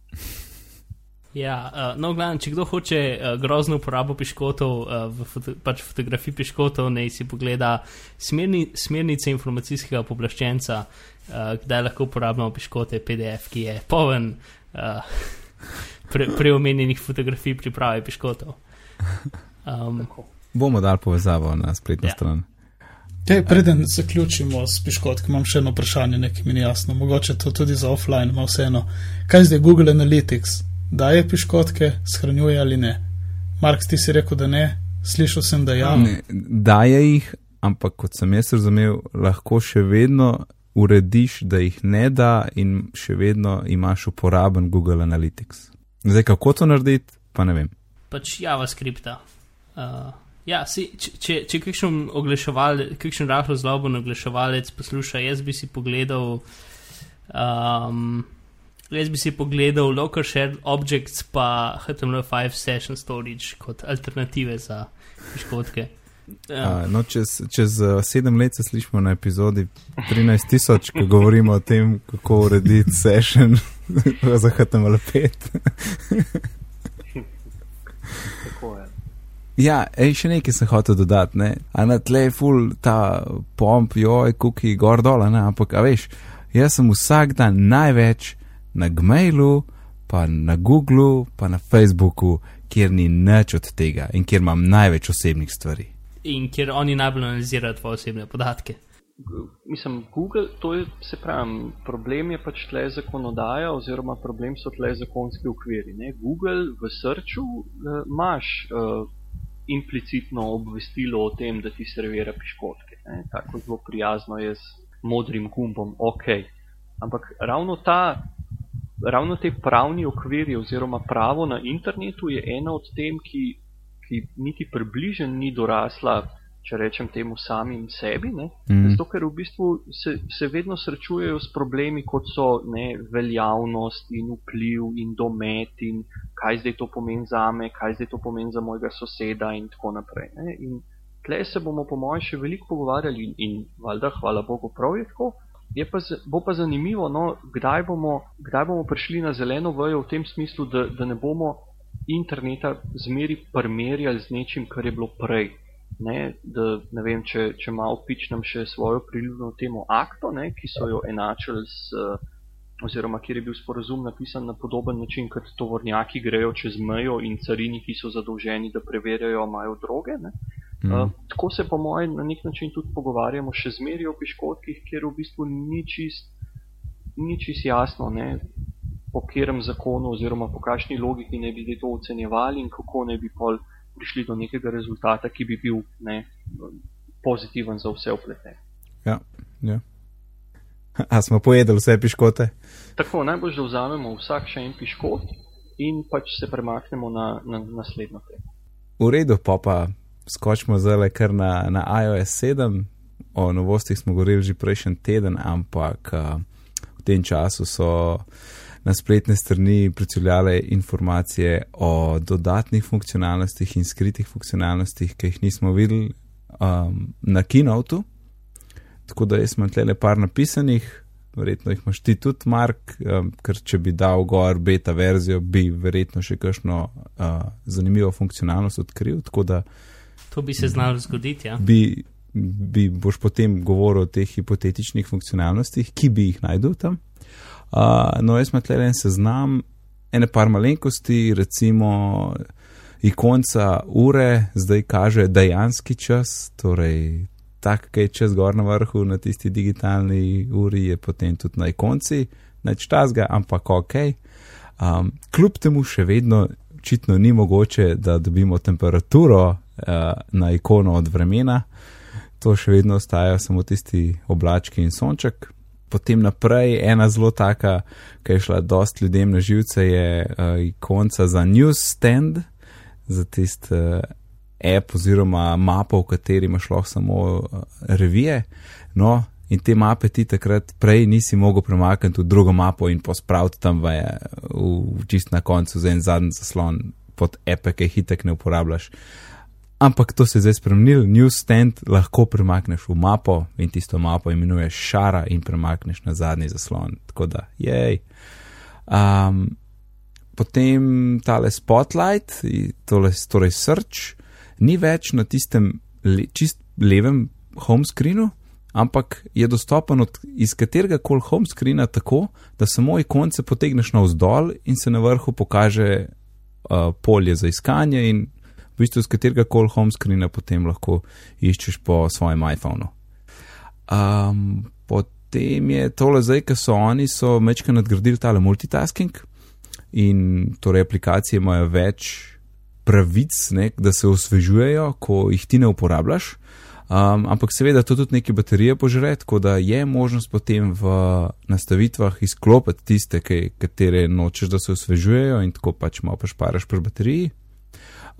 Ja, uh, no, glavno, če kdo hoče uh, grozno uporabo piškotov, uh, v foto, pač fotografij piškotov, naj si pogleda smerni, smernice informacijskega poblaščenca, uh, kdaj lahko uporabljamo piškote, PDF, ki je poln uh, pre, preomenjenih fotografij priprave piškotov. Um, Bomo dali povezavo na spletno Ja. stran. Te, preden zaključimo s piškotki, imam še eno vprašanje, nekaj mi ni jasno. Mogoče to tudi za offline, ima vseeno. Kaj zdaj Google Analytics? Daje piškotke, shranjuje ali ne? Mark, ti si rekel, da ne, slišal sem, da ja. Ne, daje jih, ampak kot sem jaz razumel, lahko še vedno urediš, da jih ne da, in še vedno imaš uporaben Google Analytics. Zdaj, kako to narediti, pa ne vem. pač JavaScripta. Uh, ja, si, če, če, če kakšen oglaševalec, kakšen rahlo zloben oglaševalec posluša, jaz bi si pogledal. Um, Jaz bi si pogledal Local Shared Objects pa HTML5 Session Storage kot alternative za piškotke. Ja, Uh, no, čez, čez uh, sedem let se slišimo na epizodi 13.000, ko govorimo o tem, kako urediti session za HTML5. Tako je. Ja, ej, še nekaj sem hotel dodati. Ne? A na tle je full ta pomp, joj, kuki, gor dol, a ne? ampak a veš, jaz sem vsak dan največ na Gmailu, pa na Googlu, pa na Facebooku, kjer ni nič od tega in kjer imam največ osebnih stvari. in kjer oni najbolj analizirajo tvoje osebne podatke. Mislim, Google, to je, se pravi, problem je pač tle zakonodaja, oziroma problem so tle zakonski okviri. Ne? Google v srču uh, imaš uh, implicitno obvestilo o tem, da ti servira piškotke. Ne? Tako zelo prijazno je z modrim gumbom, ok. Ampak ravno ta. Ravno te pravni okviri oziroma pravo na internetu je ena od tem, ki, ki niti približen ni dorasla, če rečem temu samim sebi, ne? Mm. Zato, ker v bistvu se, se vedno srečujejo s problemi, kot so ne, veljavnost in vpliv in domet in kaj zdaj to pomeni za me, kaj zdaj to pomeni za mojega soseda in tako naprej. Ne. In tle se bomo po mojem še veliko pogovarjali in, in valjda, hvala Bogu, prav je tako. Je pa, bo pa zanimivo, no, kdaj, bomo, kdaj bomo prišli na zeleno vejo v tem smislu, da, da ne bomo interneta zmeri primerjali z nečim, kar je bilo prej. Ne, da, ne vem, če, če malo pičnem še svojo priljubljeno temo akto, ne, ki so jo enačili s, oziroma kjer je bil sporazum napisan na podoben način, kot tovornjaki grejo čez mejo in cariniki so zadolženi, da preverjajo, imajo droge. Ne. Mm. Uh, tako se po mojem na nek način tudi pogovarjamo še zmeraj o piškotkih, kjer v bistvu ni čist, ni čist jasno, ne, po katerem zakonu oziroma po kakšni logiki ne bi to ocenjevali in kako ne bi pol prišli do nekega rezultata, ki bi bil ne, pozitiven za vse upletene. Ja, ja. A smo pojedli vse piškote? Tako najbolj, da vzamemo vsak še en piškot in pač se premaknemo na, na naslednjo temo. V redu, pa pa skočimo zdaj kar na, na iOS 7. O novostih smo govorili že prejšnji teden, ampak a, v tem času so na spletne strani pricurljale informacije o dodatnih funkcionalnostih in skritih funkcionalnostih, ki jih nismo videli um, na Keynote. Tako da jaz imam tle par napisanih, verjetno jih imaš ti tudi, Mark, um, ker če bi dal gor beta verzijo, bi verjetno še kakšno uh, zanimivo funkcionalnost odkril. Da, to bi se znalo zgoditi. Ja. Bi, bi boš potem govoril o teh hipotetičnih funkcionalnostih, ki bi jih najdel tam. Uh, no, jaz imam tle en seznam, ene par malenkosti, recimo ikonca ure, zdaj kaže dejanski čas, torej tak, ki je čez gor na vrhu, na tisti digitalni uri, je potem tudi na ikonci, neč tasga, ampak ok. Um, kljub temu še vedno očitno ni mogoče, da dobimo temperaturo na ikono od vremena, to še vedno ostajajo samo tisti oblački in sonček. Potem naprej, ena zelo taka, ki je šla dost ljudem na živce, je uh, ikonca za newsstand, za tisti uh, app oziroma mapo, v kateri imaš lahko samo uh, revije. No, in te mape ti takrat prej nisi mogel premakniti v drugo mapo in pospraviti tam v, v čist na koncu za en zadnji zaslon pod appe, ki jih hitek ne uporabljaš. Ampak to se je zdaj spremenil, newsstand lahko premakneš v mapo in tisto mapo imenuješ šara in premakneš na zadnji zaslon. Tako da, jej. Um, potem tale spotlight, tole, torej search, ni več na tistem le, čist levem home screenu, ampak je dostopen od iz katerega koli home screena tako, da samo ikonce potegneš navzdol in se na vrhu pokaže uh, polje za iskanje in v bistvu z katerega koli home screena potem lahko iščeš po svojem iPhonu. Um, potem je tole zdaj, ker so oni, so mečka nadgradili tale multitasking in torej aplikacije imajo več pravic, ne, da se osvežujejo, ko jih ti ne uporabljaš. Um, ampak seveda to tudi neke baterije požre, tako da je možnost potem v nastavitvah izklopiti tiste, ki, katere nočeš, da se osvežujejo in tako pač malo pašparaš pri bateriji.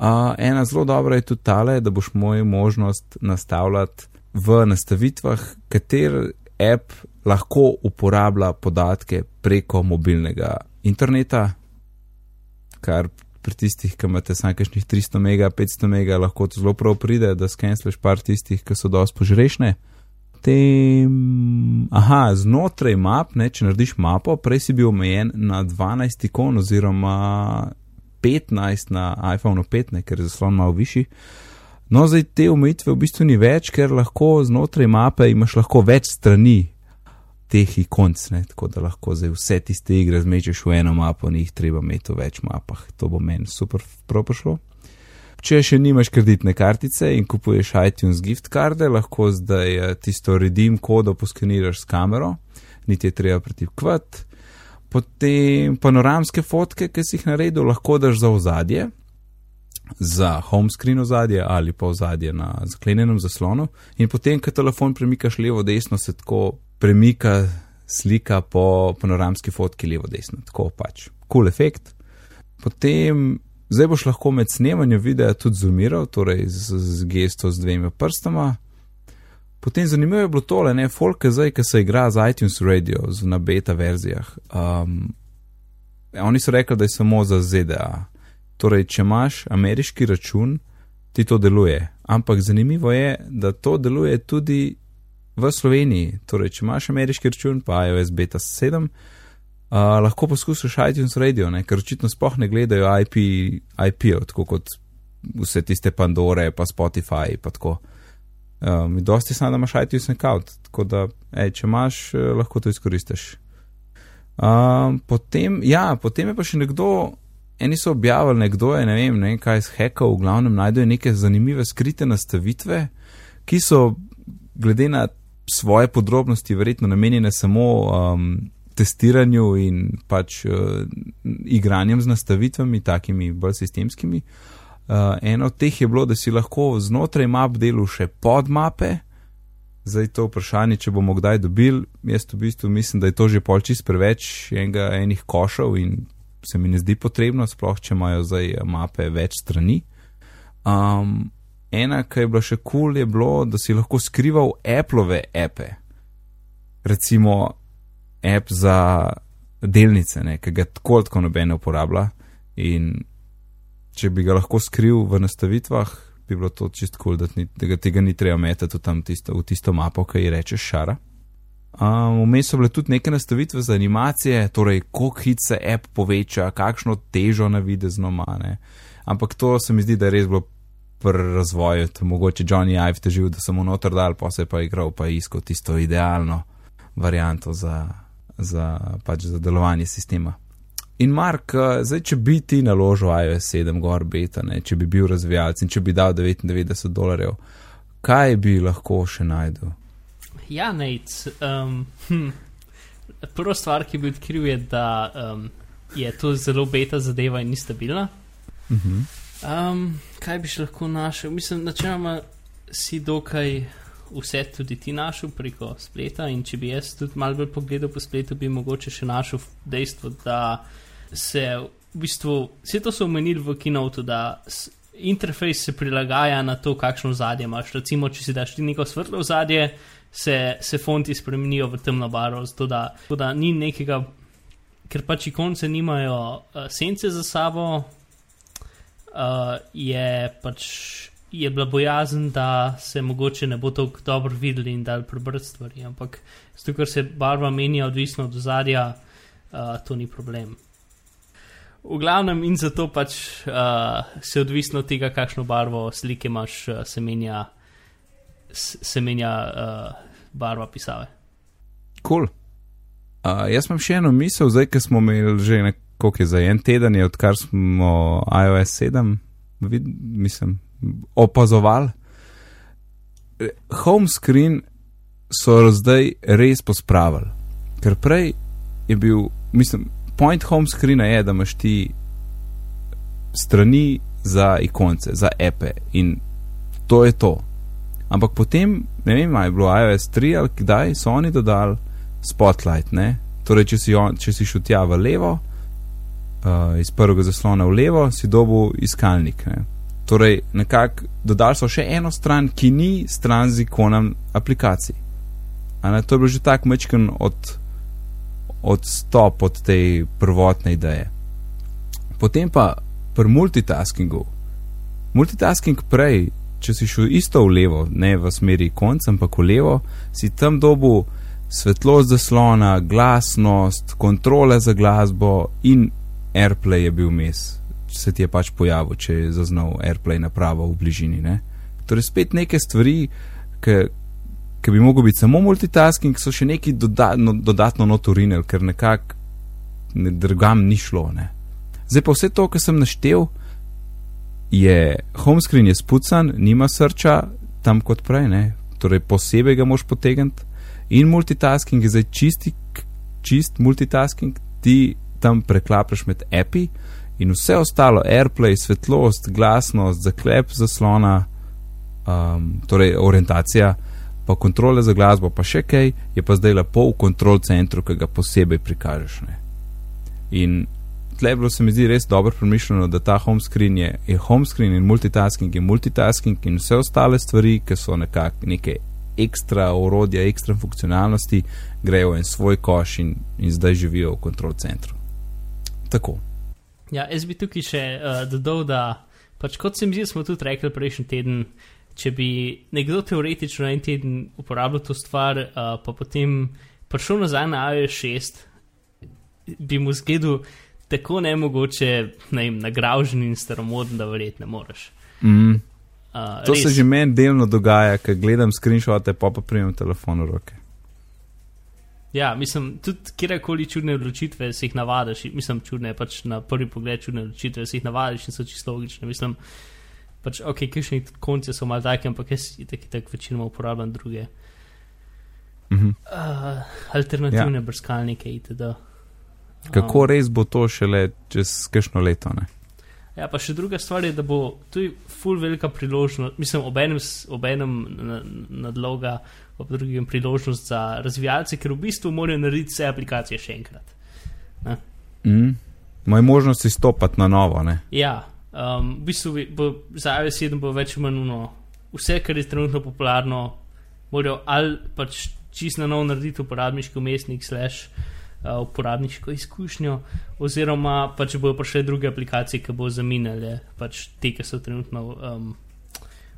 Uh, ena zelo dobra je tudi tale, da boš moj možnost nastavljati v nastavitvah, kater app lahko uporablja podatke preko mobilnega interneta, kar pri tistih, ki imate samo kakšnih 300 mega, 500 mega, lahko to zelo prav pride, da skensleš par tistih, ki so dosti požrešne. Tem, aha, znotraj map, ne, če narediš mapo, prej si bil omejen na 12 ikon oziroma 15 na iPhone 5, ker je zaslon malo višji. No, zdaj te omejitve v bistvu ni več, ker lahko znotraj mape imaš lahko več strani, teh ikonc, ne, tako da lahko zdaj vse tiste igre zmečeš v eno mapo, ni jih treba imeti v več mapah. To bo meni super propošlo. Če še nimaš kreditne kartice in kupuješ iTunes gift karde, lahko zdaj eh, tisto redim kodo poskeniraš s kamero, niti je treba pretipkvat. Potem panoramske fotke, ki si jih naredil, lahko daš za ozadje, za home screen ozadje ali pa ozadje na zaklenjenem zaslonu. In potem, ko telefon premikaš levo, desno, se tako premika slika po panoramski fotki levo-desno, tako pač. Cool efekt. Potem, zdaj boš lahko med snemanjem videa tudi zoomiral, torej z, z gesto z dvema prstama. Potem zanimivo je bilo tole, ne, folk zdaj, ki se igra z iTunes Radio, z na beta verzijah. Um, oni so rekli, da je samo za ZDA. Torej, če imaš ameriški račun, ti to deluje. Ampak zanimivo je, da to deluje tudi v Sloveniji, torej če imaš ameriški račun, pa iOS beta 7, uh, lahko poskusiš iTunes Radio, ne? ker očitno spoh ne gledajo IP, IP-ov, tako kot vse tiste Pandore, pa Spotify, pa tako. Um, dosti samo, da imaš iTunes account, tako da, ej, če imaš, eh, lahko to izkoristiš. Um, potem, ja, potem je pa še nekdo, eni so objavili, nekdo je, ne vem, ne vem kaj, zhekal, v glavnem najdejo neke zanimive skrite nastavitve, ki so, glede na svoje podrobnosti verjetno namenjene samo um, testiranju in pač uh, igranjem z nastavitvami, takimi bolj sistemskimi. Eno od teh je bilo, da si lahko znotraj map delu še podmape. Zdaj to vprašanje, če bomo kdaj dobili, jaz v bistvu mislim, da je to že polčist preveč enega, enih košov in se mi ne zdi potrebno, sploh če imajo zdaj mape več strani. Um, ena, ki je bila še kul, cool, je bilo, da si lahko skrival Appleove appe. Recimo app za delnice, ne, ki ga tako tako noben uporablja. In če bi ga lahko skril v nastavitvah, bi bilo to čist kul, cool, da, da ga tega ni treba metati v, tisto, v tisto mapo, ki ji rečeš šara. Um, Vmes so bile tudi neke nastavitve za animacije, torej koliko hit se app poveča, kakšno težo na videzno ima. ne. Ampak to se mi zdi, da je res bilo pri razvoju, mogoče Johnny Ive težil, da sem mu noter dal, pa se je pa igral, pa iskal tisto idealno varianto za, za, pač za delovanje sistema. In Mark, eh, zdaj, če bi ti naložil iOS 7 gor beta, ne, če bi bil razvijalec in če bi dal 99 dolarjev, kaj bi lahko še najdel? Ja, Nate. Um, hm. Prva stvar, ki bi odkril, je, da um, je to zelo beta zadeva in ni stabilna. Uh -huh. Um, kaj bi še lahko našel? Mislim, načeloma si dokaj vse tudi ti našel preko spleta. In če bi jaz tudi malo bolj pogledal po spletu, bi mogoče še našel dejstvo, da se v bistvu, vse to so omenili v kinotu, da interfejs se prilagaja na to, kakšno zadje imaš. Recimo, če si daš ti neko svetlo zadje, se, se fonti spremenijo v temno barvo, zato da, tako da ni nekega, ker pač ikonce nimajo uh, sence za sabo, uh, je pač je bila bojazen, da se mogoče ne bo tako dobro videli in dal prebrati stvari. Ampak zato, ker se barva menja odvisno od zadja, uh, to ni problem. V glavnem in zato pač uh, se odvisno od tega, kakšno barvo slike imaš, uh, se menja, se menja uh, barva pisave. Cool. Uh, jaz imam še eno misel, zdaj, ki smo imeli že nekako je za en teden, je, odkar smo iOS 7, vid, mislim, opazovali. Eh, Home screen so zdaj res pospravili, ker prej je bil, mislim, point home screena je, da imaš ti strani za ikonce, za epe in to je to. Ampak potem, ne vem, ali je bilo iOS 3 ali kdaj so oni dodali spotlight. Ne? Torej, če si, on, če si šel tja v levo, uh, iz prvega zaslona v levo, si dobil iskalnik. Ne? Torej, nekako dodali so še eno stran, ki ni stran z ikonom aplikacij. A Ne, to je bilo že tako mečken od, odstop od te prvotne ideje. Potem pa pri multitaskingu. Multitasking prej, če si šel isto v levo, ne v smeri konca, ampak v levo, si tam dobil svetlost zaslona, glasnost, kontrole za glasbo in AirPlay je bil mes. Se ti je pač pojavil, če je zaznal AirPlay napravo v bližini. Ne? Torej, spet neke stvari, ki bi mogel biti samo multitasking, so še neki doda, no, dodatno notorinili, ker nekako ne, drugam ni šlo. Ne? Zdaj pa vse to, kar sem naštel, je homescreen je spucan, nima srča tam kot prej, ne? torej posebej ga moš potegniti. In multitasking je zdaj čisti, čist multitasking, ti tam preklapaš med api in vse ostalo, airplay, svetlost, glasnost, zaklep zaslona, um, torej orientacija, pa kontrole za glasbo, pa še kaj, je pa zdaj lepo v kontrol centru, ki ga posebej prikažeš. Ne? In tle bilo se mi zdi res dobro premišljeno, da ta home screen je, je home screen in multitasking je multitasking in vse ostale stvari, ki so nekako neke ekstra orodja, ekstra funkcionalnosti, grejo en svoj koš in, in zdaj živijo v kontrol centru. Tako. Ja, jaz bi tukaj še uh, dodal, da pač kot se mi zdi, smo tudi rekli prejšnji teden, če bi nekdo teoretično en teden uporabljal to stvar, uh, pa potem prišel nazaj na iOS 6, bi mu zgledal tako nemogoče, ne vem, nagražen in staromoden, da verjetno ne moreš. Mm. Uh, To res. se že meni delno dogaja, ker gledam screenshote, pa pa primem telefon v roke. Ja, mislim, tudi kjerkoli čudne odločitve si jih navadiš, mislim, čudne, pač na prvi pogled čudne odločitve si jih navadiš in so čisto logične. Mislim, pač, ok, kakšni konci so mal taki, ampak jaz tako tak večinoma uporabljam druge. Mhm. Uh, alternativne ja. brskalnike itd. Kako res bo to šele čez kakšno leto? Ne? Ja, pa še druga stvar je, da bo tu ful velika priložnost, mislim, ob enem, ob enem nadloga, ob drugem priložnost za razvijalce, ker v bistvu morajo narediti vse aplikacije še enkrat. Mm. Moje možnosti stopati na novo. Ne? Ja, um, v bistvu bo za iOS 7 bo več ali manj uno. Vse, kar je trenutno popularno, morajo ali pač čist na novo narediti uporabniški umestnik, slash uh, uporabniško izkušnjo, oziroma pač bojo prišle druge aplikacije, ki bo zamenjale pač te, ki so trenutno um,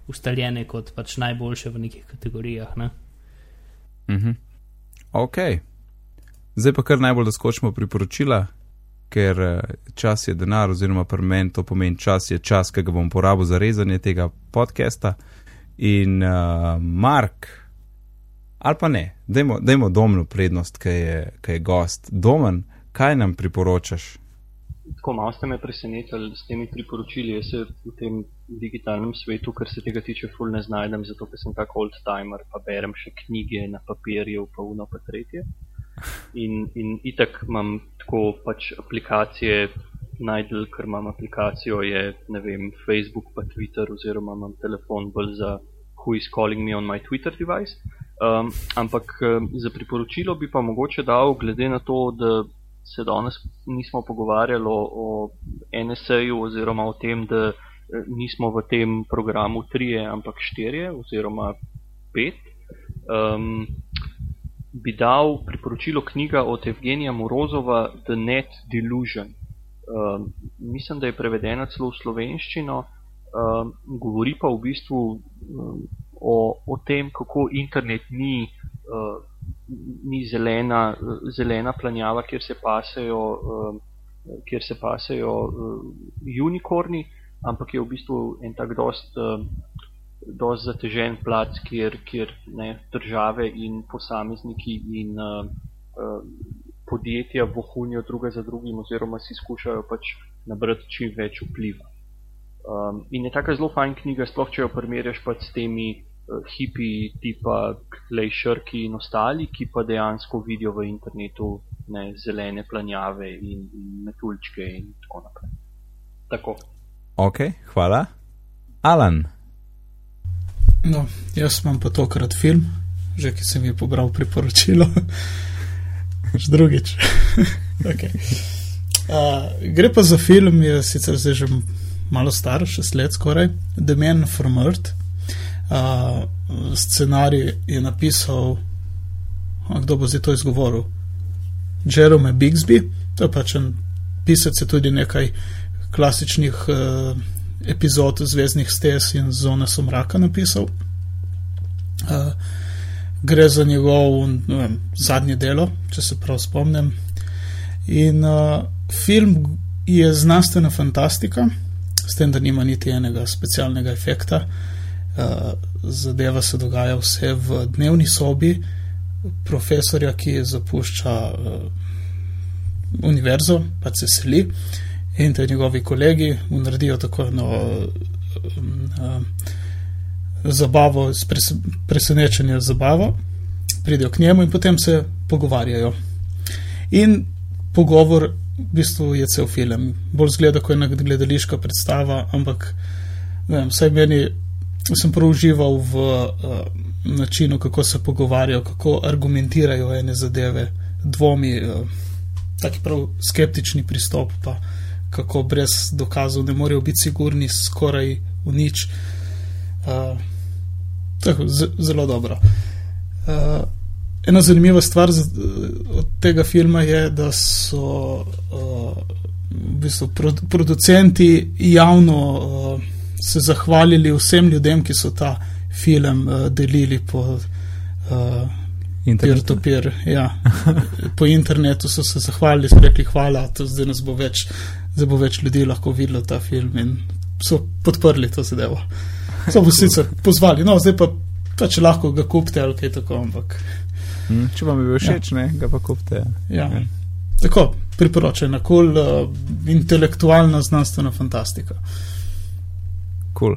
ustaljene kot pač najboljše v nekih kategorijah. Ne? Mhm. Ok, zdaj pa kar najbolj da skočimo priporočila, ker eh, čas je denar, oziroma pri meni to pomeni čas je čas, ki ga bom porabil za rezanje tega podcasta. In uh, Mark, ali pa ne, dajmo domno prednost, ki je, je gost. Domen, kaj nam priporočaš? Tako malo ste me presenetili s temi priporočili. Jaz se v tem digitalnem svetu, kar se tega tiče, ful ne znajdem, zato ker sem tako old timer, pa berem še knjige na papirju, pa uno pa tretje. In, in itak imam tako pač aplikacije, najdel, ker imam aplikacijo, je ne vem, Facebook pa Twitter, oziroma imam telefon bolj za who is calling me on my Twitter device. Um, ampak um, za priporočilo bi pa mogoče dal, glede na to, da se danes nismo pogovarjali o, o NSA-ju oziroma o tem, da eh, nismo v tem programu trije, ampak štirje oziroma pet. Um, bi dal priporočilo knjiga od Evgenija Morozova The Net Delusion. Um, mislim, da je prevedena celo v slovenščino, um, govori pa v bistvu um, o, o tem, kako internet ni uh, ni zelena, zelena planjava, kjer se pasejo, um, kjer se pasejo um, unikorni, ampak je v bistvu en tak dost, um, dost zatežen plac, kjer, kjer ne, države in posamezniki in podjetja vohunijo druge za drugim oziroma si skušajo pač nabrati čim več vpliva. Um, in je taka zelo fajn knjiga, sploh če jo primerjaš pač s temi hipi tipa Klejšrki in ostali, ki pa dejansko vidijo v internetu ne, zelene planjave in, in metuljčke in tako naprej. Tako. Ok, hvala. Alan. No, jaz imam pa tokrat film, že ki sem jih pobral priporočilo. Že drugič. okay. uh, gre pa za film, je sicer zdaj že malo star, šest let skoraj, The Man from Earth scenarij je napisal, kdo bo zdaj to izgovoril, Jerome Bixby, to je pač en pisec, je tudi nekaj klasičnih uh, epizod Zvezdnih stez in Zone Somraka napisal. Uh, gre za njegov vem, zadnje delo, če se prav spomnim. In uh, film je znanstvena fantastika, s tem, da nima niti enega specialnega efekta. Uh, zadeva se dogaja vse v dnevni sobi profesorja, ki zapušča uh, univerzo, pa se seli in te njegovi kolegi naredijo tako eno uh, zabavo, pres, presenečenje zabavo, pridejo k njemu in potem se pogovarjajo. In pogovor v bistvu je cel film. Bolj zgleda, kot ena gledališka predstava, ampak vem, vsaj meni sem prav užival v uh, načinu, kako se pogovarjajo, kako argumentirajo ene zadeve, dvomi, uh, taki prav skeptični pristop, pa kako brez dokazov ne morejo biti sigurni skoraj v nič. Uh, tako, zelo dobro. Uh, ena zanimiva stvar z, od tega filma je, da so uh, v bistvu producenti javno uh, se zahvalili vsem ljudem, ki so ta film uh, delili po uh, internetu. Peer ja. po internetu so se zahvalili, so rekli hvala, to zdaj nas bo več, zdaj bo več ljudi lahko videlo ta film in so podprli to zadevo. So bo sicer pozvali, no zdaj pa, pa če lahko ga kupite ali kaj tako, ampak. Hmm, če vam je bil všeč, ja. ne, ga pa kupite. Ja. Ja. Tako, priporočena, kol cool, uh, intelektualna znanstvena fantastika. Cool.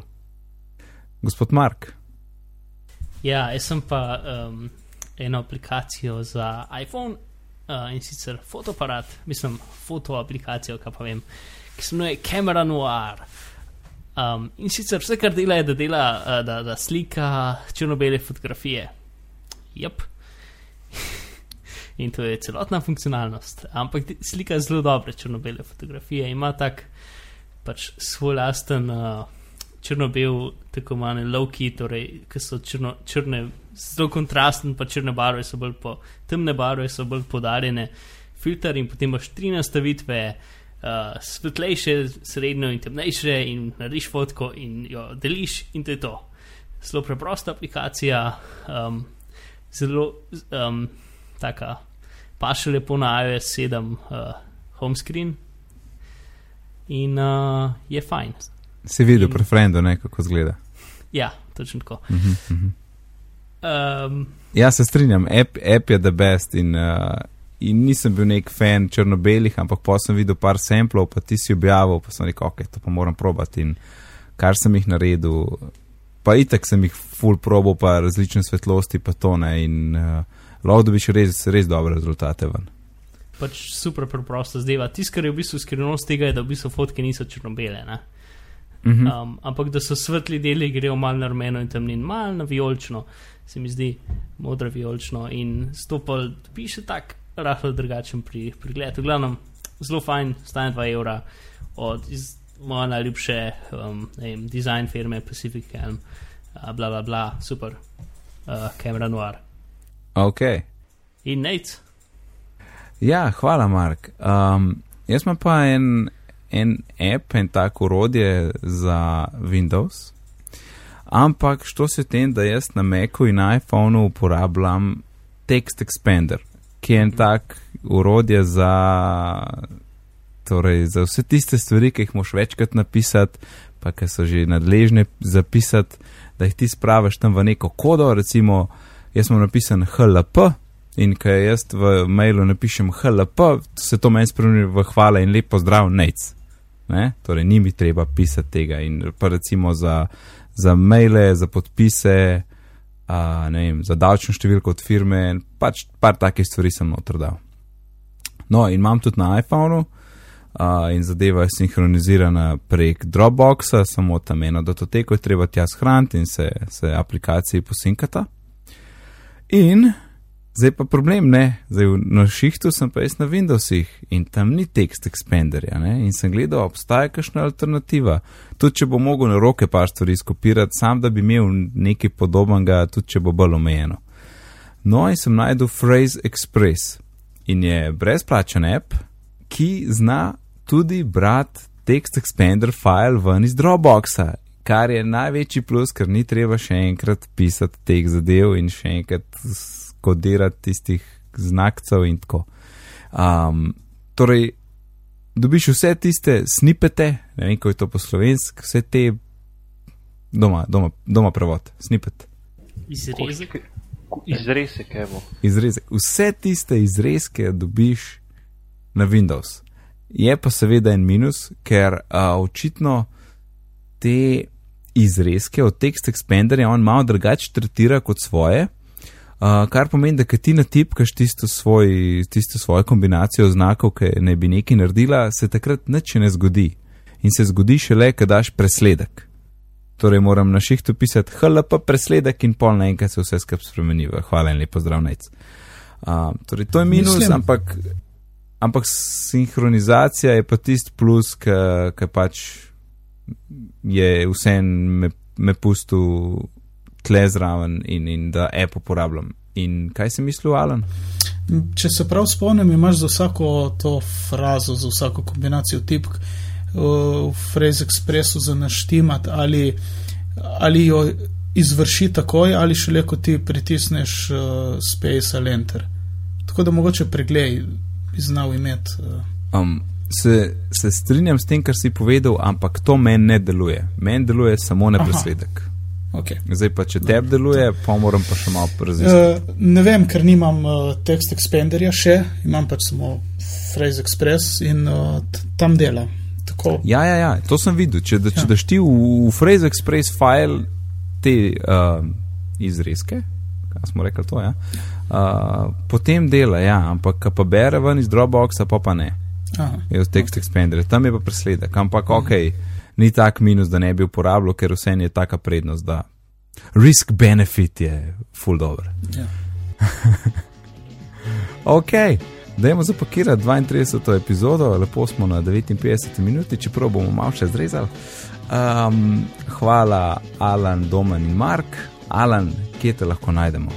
Gospod Mark. Ja, jaz sem pa um, eno aplikacijo za iPhone uh, in sicer fotoaparat, mislim, fotoaplikacijo, kaj pa vem, ki se imenuje Camera Noir. Um, in sicer vse, kar dela, je, da, dela, uh, da, da slika črno-bele fotografije. Jep. in to je celotna funkcionalnost. Ampak slika zelo dobre črno-bele fotografije, ima tak pač svoj lasten. Uh, črno-bel, tako imenovane low-key, torej, ki so črno, črne, zelo kontrastne, pa črne barve so bolj po, temne barve so bolj podarjene, filter in potem imaš tri nastavitve, uh, svetlejše, srednjo in temnejše, in narediš fotko in jo deliš, in to je to. Zelo preprosta aplikacija, um, zelo, um, taka, pa še lepo na iOS 7 uh, home screen in uh, je fajn. Si videl In- preferendo, ne kako zgleda. Ja, točno tako. Uh -huh, uh -huh. Um, Ja, se strinjam, app, app je the best in, uh, in nisem bil nek fan črno-belih, ampak pa sem videl par samplov, pa ti si objavil, pa sem rekel, ok, to pa moram probati in kar sem jih naredil, pa itek sem jih full probal, pa različne svetlosti, pa tone in uh, lahko dobiš res, res dobre rezultate ven. pač super preprosto zdaj. Tisto, kar je v bistvu skrivnost tega, je, da v bistvu fotke niso črno-bele. ne. Mhm. Um, ampak da so svetli deli, grejo malo na rumeno in temnin, malo na vijolično, se mi zdi modro vijolično in stopal piše tak rahlo drugačen pri, pregled. V glavnem, zelo fajn, stane 2 evra od iz, moje najljubše um, vem, design firme Pacific Helm, uh, bla bla bla, super, uh, Camera Noir. Ok. In Nate, Ja, hvala, Mark. Um, jaz imam pa en, en app, en tak urodje za Windows. Ampak što se tem, da jaz na Macu in iPhonu uporabljam Text Expander, ki je en tak urodje za, torej, za vse tiste stvari, ki jih moš večkrat napisati, pa ki so že nadležne zapisati, da jih ti spraviš tam v neko kodo. Recimo, jaz sem napisan HLP, In ko jaz v mailu napišem HLP, se to meni spremeni v hvala in lepo zdrav, nec. Ne? Torej, ni mi treba pisati tega. In pa recimo za, za maile, za podpise, a, ne vem, za davčno številko od firme, pač par takih stvari sem noter dal. No, in imam tudi na iPhonu. Uh, in zadeva je sinhronizirana prek Dropboxa, samo tam eno datoteko je treba tja shraniti in se, se aplikaciji posinkata. In Zdaj pa problem, ne, zdaj na šihtu sem pa jaz na Windowsih in tam ni tekst expanderja, ne, in sem gledal, obstaja kakšna alternativa. Tudi če bo mogel na roke par stvari skopirati, sam da bi imel nekaj podobnega, tudi če bo bolj omejeno. No, in sem najdel Phrase Express in je brezplačen app, ki zna tudi brati tekst expander file ven iz Dropboxa. Kar je največji plus, ker ni treba še enkrat pisati teh zadev in še enkrat kodirati tistih znakcev in tako. Um, torej, dobiš vse tiste snipete, ne vem, kako je to po slovenski, vse te doma, doma, doma prevod, snipet, izrezek. Izresek, evo. izrezek. Vse tiste izrezke dobiš na Windows. Je pa seveda en minus, ker uh, očitno te izrezke od tekst expanderja on malo drugače tretira kot svoje. Uh, kar pomeni, da ko ti natipkaš tisto, svoj, tisto svojo kombinacijo znakov, ki ne bi nekaj naredila, se takrat nič ne zgodi. In se zgodi šele, ko daš presledek. Torej moram na šihtu pisati HLP presledek in pol naenkrat se vse skupaj spremeni. Hvala in lepo zdrav nec. Uh, torej to je minus, Mislim- ampak, ampak sinhronizacija je pa tisti plus, ki pač je vse me, me pustil tle zraven in, in da app uporabljam. In kaj si mislil, Alan? Če se prav spomnim, imaš za vsako to frazo, za vsako kombinacijo tipk uh, v Phrase Expressu za naštimati ali, ali jo izvrši takoj ali šele ko ti pritisneš uh, Space ali Enter. Tako da mogoče preglej, bi znal imeti. Uh, Um, se, se strinjam s tem, kar si povedal, ampak to meni ne deluje. Meni deluje samo na Aha. Okay. Zdaj pa, če tebi deluje, pa moram pa še malo raziskati. Uh, ne vem, ker nimam uh, tekst expanderja še, imam pač samo Phrase Express in uh, tam dela. Tako, Ja, ja, ja, to sem videl. Če, da, če Ja. daš ti v, v Phrase Express file te uh, izrezke, kaj smo rekli to, ja, uh, potem dela, ja, ampak pa bere ven iz Dropboxa, pa pa ne. aha, Je v text expander, tam je pa presledek, ampak ok, ni tak minus, da ne bi uporabljal, ker vse je taka prednost, da risk benefit je full dobro. ja. Ok, dajmo zapakirati 32. epizodo, lepo smo na 59 minuti, čeprav bomo malo še zrezali. Um, hvala, Alan, Domen in Mark. Alan, kje te lahko najdemo?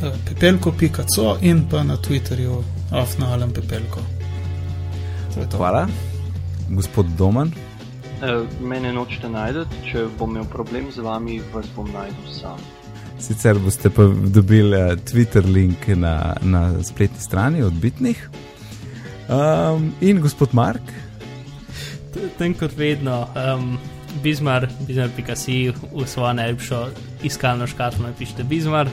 Uh, Pepelko.co in pa na Twitterju afnalem pepelko. To to. Hvala, gospod Domen. E, mene nočete najdete, če bom imel problem z vami, vas bom najdel sam. Sicer boste pa dobili uh, Twitter link na, na spletni strani od Bitnih. Um, in gospod Mark. Tem kot vedno, um, Bizmar, Bizmar.si v svojo najljubšo iskalno škatlo napišete Bizmar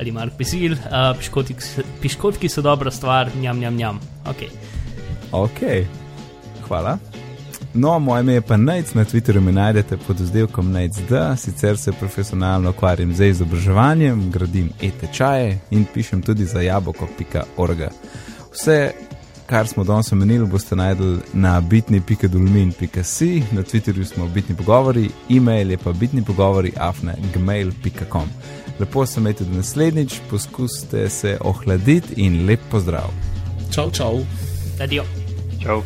ali Mark Pisil, uh, piškotki, piškotki so dobra stvar, njam, njam, njam. Ok. Ok, hvala. No, moje ime je pa Najc, na Twitterju me najdete pod oddelkom Najc.d, sicer se profesionalno ukvarjam z izobraževanjem, gradim e-tečaje in pišem tudi za jaboko.org. Vse, kar smo danes omenili, boste najdel na bitni.dolmin.si, na Twitterju smo bitni pogovori, e-mail je pa bitni pogovori afne.gmail.com. Lepo se imejte do naslednjič, poskusite se ohladiti in lep pozdrav. Čau, čau. Adijo. Čau.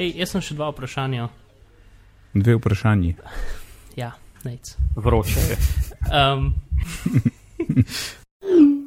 Ej, jaz sem še dva vprašanja. Dve vprašanji. Ja, nec. Vroče je. Um,